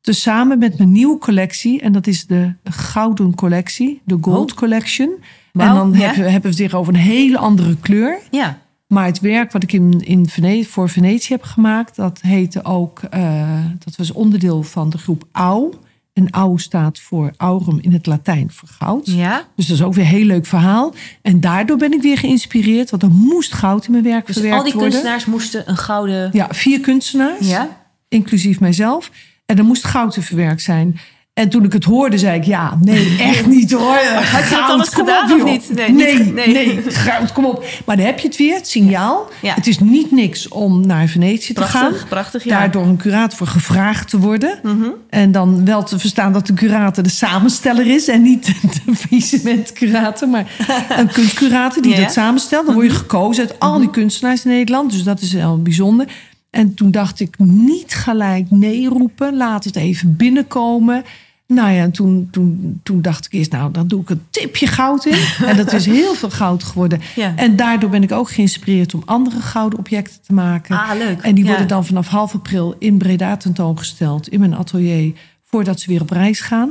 Speaker 2: Tezamen met mijn nieuwe collectie. En dat is de Gouden Collectie, de Gold
Speaker 1: Oh.
Speaker 2: Collection.
Speaker 1: Wauw,
Speaker 2: en dan
Speaker 1: ja.
Speaker 2: hebben, we- hebben we het over een hele andere kleur.
Speaker 1: ja.
Speaker 2: Maar het werk wat ik in, in Vene voor Venetië heb gemaakt, dat heette ook, eh, dat was onderdeel van de groep AU. En AU staat voor aurum in het Latijn voor goud.
Speaker 1: ja.
Speaker 2: Dus dat is ook weer een heel leuk verhaal. En daardoor ben ik weer geïnspireerd, want er moest goud in mijn werk
Speaker 1: Dus
Speaker 2: verwerkt
Speaker 1: al die
Speaker 2: worden.
Speaker 1: kunstenaars moesten een gouden...
Speaker 2: Ja, vier kunstenaars,
Speaker 1: Ja?
Speaker 2: inclusief mijzelf. En er moest goud in verwerkt zijn. En toen ik het hoorde, zei ik, ja, nee, echt niet hoor.
Speaker 1: Had je alles
Speaker 2: kom
Speaker 1: gedaan
Speaker 2: op,
Speaker 1: of niet? Nee,
Speaker 2: Nee,
Speaker 1: niet-
Speaker 2: nee,
Speaker 1: nee.
Speaker 2: goud, kom op. Maar dan heb je het weer, het signaal.
Speaker 1: Ja.
Speaker 2: Het is niet niks om naar Venetië te gaan.
Speaker 1: Prachtig, ja.
Speaker 2: Daar door een curator voor gevraagd te worden.
Speaker 1: Mhm.
Speaker 2: En dan wel te verstaan dat de curator de samensteller is. En niet de faillissement-curator, maar een kunstcurator die
Speaker 1: Ja, ja.
Speaker 2: dat samenstelt. Dan word je gekozen uit al die kunstenaars in Nederland. Dus dat is wel bijzonder. En toen dacht ik, niet gelijk nee roepen. Laat het even binnenkomen. Nou ja, en toen, toen, toen dacht ik eerst, nou, dan doe ik een tipje goud in. En dat is heel veel goud geworden.
Speaker 1: Ja.
Speaker 2: En daardoor ben ik ook geïnspireerd om andere gouden objecten te maken.
Speaker 1: Ah, leuk.
Speaker 2: En die
Speaker 1: Ja.
Speaker 2: worden dan vanaf half april in Breda tentoongesteld in mijn atelier voordat ze weer op reis gaan.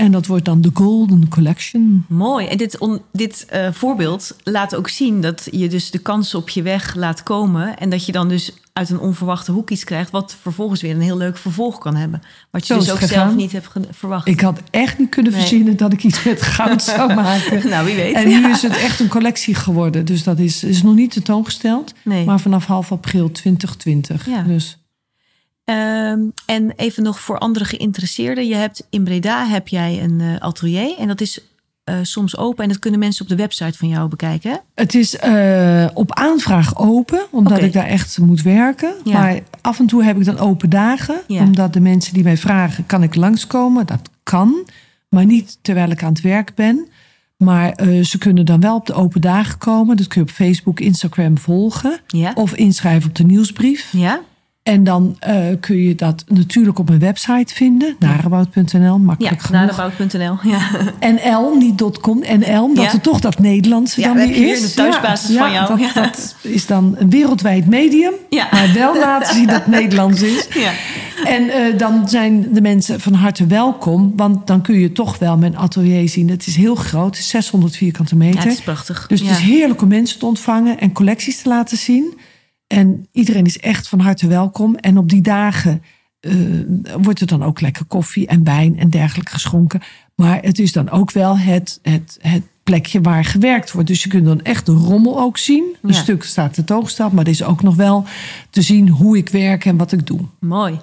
Speaker 2: En dat wordt dan de Golden Collection.
Speaker 1: Mooi. En dit, on- dit eh, voorbeeld laat ook zien dat je dus de kansen op je weg laat komen. En dat je dan dus uit een onverwachte hoek iets krijgt. Wat vervolgens weer een heel leuk vervolg kan hebben. Wat je
Speaker 2: Zo
Speaker 1: dus ook zelf niet hebt verwacht.
Speaker 2: Ik had echt niet kunnen
Speaker 1: Nee.
Speaker 2: verzinnen dat ik iets met goud zou maken.
Speaker 1: nou, wie weet.
Speaker 2: En nu
Speaker 1: Ja.
Speaker 2: is het echt een collectie geworden. Dus dat is, is nog niet tentoongesteld.
Speaker 1: Nee.
Speaker 2: Maar vanaf half april 2020.
Speaker 1: Ja.
Speaker 2: Dus
Speaker 1: Ehm, en even nog voor andere geïnteresseerden. Je hebt in Breda heb jij een eh, atelier. En dat is eh, soms open. En dat kunnen mensen op de website van jou bekijken. hè?
Speaker 2: Het is eh, op aanvraag open, omdat ik daar echt moet werken.
Speaker 1: Ja.
Speaker 2: Maar af en toe heb ik dan open dagen.
Speaker 1: Ja.
Speaker 2: Omdat de mensen die mij vragen, kan ik langskomen? Dat kan, maar niet terwijl ik aan het werk ben. Maar ze kunnen dan wel op de open dagen komen. Dat kun je op Facebook, Instagram volgen.
Speaker 1: Ja.
Speaker 2: Of inschrijven op de nieuwsbrief.
Speaker 1: Ja?
Speaker 2: En dan eh, kun je dat natuurlijk op mijn website vinden. Narebout.nl,
Speaker 1: Ja,
Speaker 2: makkelijk genoeg.
Speaker 1: naderbouw.nl. Ja.
Speaker 2: NL, niet .com, NL, omdat
Speaker 1: Ja.
Speaker 2: er toch dat Nederlandse
Speaker 1: Ja,
Speaker 2: dan
Speaker 1: we
Speaker 2: weer is.
Speaker 1: de thuisbasis van jou.
Speaker 2: Dat,
Speaker 1: Ja.
Speaker 2: dat is dan een wereldwijd medium,
Speaker 1: Ja.
Speaker 2: maar wel laten zien dat het Nederlands is.
Speaker 1: ja.
Speaker 2: En eh, dan zijn de mensen van harte welkom, want dan kun je toch wel mijn atelier zien. Het is heel groot, het is 600 vierkante
Speaker 1: Ja,
Speaker 2: meter.
Speaker 1: het is prachtig.
Speaker 2: Dus
Speaker 1: ja.
Speaker 2: het is heerlijk om mensen te ontvangen en collecties te laten zien. En iedereen is echt van harte welkom. En op die dagen eh, wordt er dan ook lekker koffie en wijn en dergelijke geschonken. Maar het is dan ook wel het, het, het plekje waar gewerkt wordt. Dus je kunt dan echt de rommel ook zien. Een
Speaker 1: Ja.
Speaker 2: stuk staat tentoongesteld, maar er is ook nog wel te zien hoe ik werk en wat ik doe.
Speaker 1: Mooi.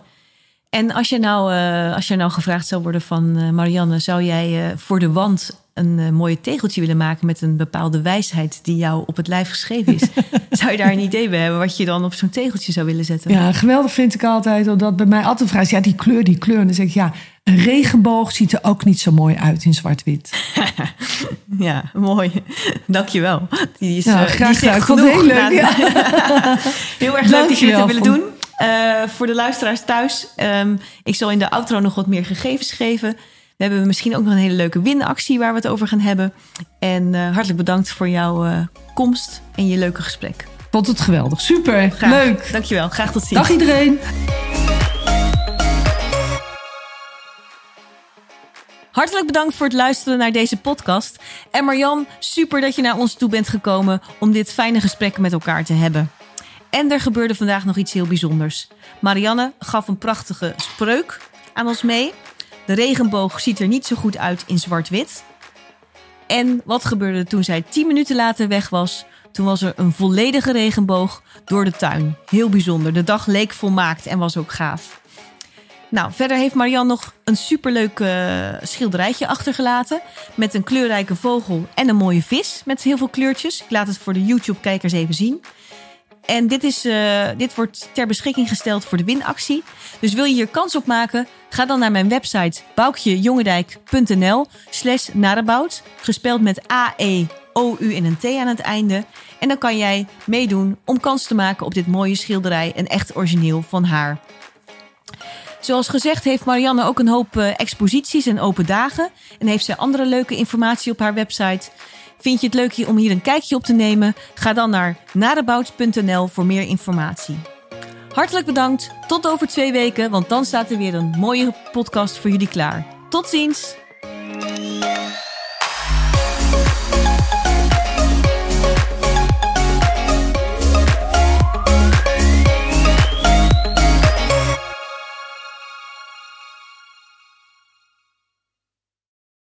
Speaker 1: En als je nou, eh, als je nou gevraagd zou worden van eh, Marianne, zou jij voor de wand een eh, mooie tegeltje willen maken met een bepaalde wijsheid die jou op het lijf geschreven is? zou je daar een idee bij hebben wat je dan op zo'n tegeltje zou willen zetten?
Speaker 2: Ja, geweldig vind ik altijd, omdat bij mij altijd vraagt, ja, die kleur, die kleur. En dan zeg ik, ja, een regenboog ziet er ook niet zo mooi uit in zwart-wit.
Speaker 1: Ja, mooi. Dankjewel. Die is,
Speaker 2: Ja,
Speaker 1: eh,
Speaker 2: graag
Speaker 1: die genoeg.
Speaker 2: heel leuk,
Speaker 1: heel erg leuk dat je dit hebt willen doen. Eh, voor de luisteraars thuis, ehm, ik zal in de outro nog wat meer gegevens geven. We hebben misschien ook nog een hele leuke winactie waar we het over gaan hebben. En eh, hartelijk bedankt voor jouw eh, komst en je leuke gesprek.
Speaker 2: Vond het geweldig. Super,
Speaker 1: Graag.
Speaker 2: leuk.
Speaker 1: Dankjewel. Graag tot ziens.
Speaker 2: Dag iedereen.
Speaker 1: Hartelijk bedankt voor het luisteren naar deze podcast. En Marjan, super dat je naar ons toe bent gekomen om dit fijne gesprek met elkaar te hebben. En er gebeurde vandaag nog iets heel bijzonders. Marianne gaf een prachtige spreuk aan ons mee. De regenboog ziet er niet zo goed uit in zwart-wit. En wat gebeurde toen zij tien minuten later weg was? Toen was er een volledige regenboog door de tuin. Heel bijzonder. De dag leek volmaakt en was ook gaaf. Nou, verder heeft Marianne nog een superleuk eh, schilderijtje achtergelaten. Met een kleurrijke vogel en een mooie vis met heel veel kleurtjes. Ik laat het voor de YouTube-kijkers even zien. En dit, is, eh, dit wordt ter beschikking gesteld voor de winactie. Dus wil je hier kans op maken? Ga dan naar mijn website boukjejongendijk.nl slash narabout. Gespeld met A-E-O-U en een T aan het einde. En dan kan jij meedoen om kans te maken op dit mooie schilderij. Een echt origineel van haar. Zoals gezegd heeft Marianne ook een hoop eh, exposities en open dagen. En heeft zij andere leuke informatie op haar website. Vind je het leuk om hier een kijkje op te nemen? Ga dan naar nadebout.nl voor meer informatie. Hartelijk bedankt. Tot over twee weken, want dan staat er weer een mooie podcast voor jullie klaar. Tot ziens!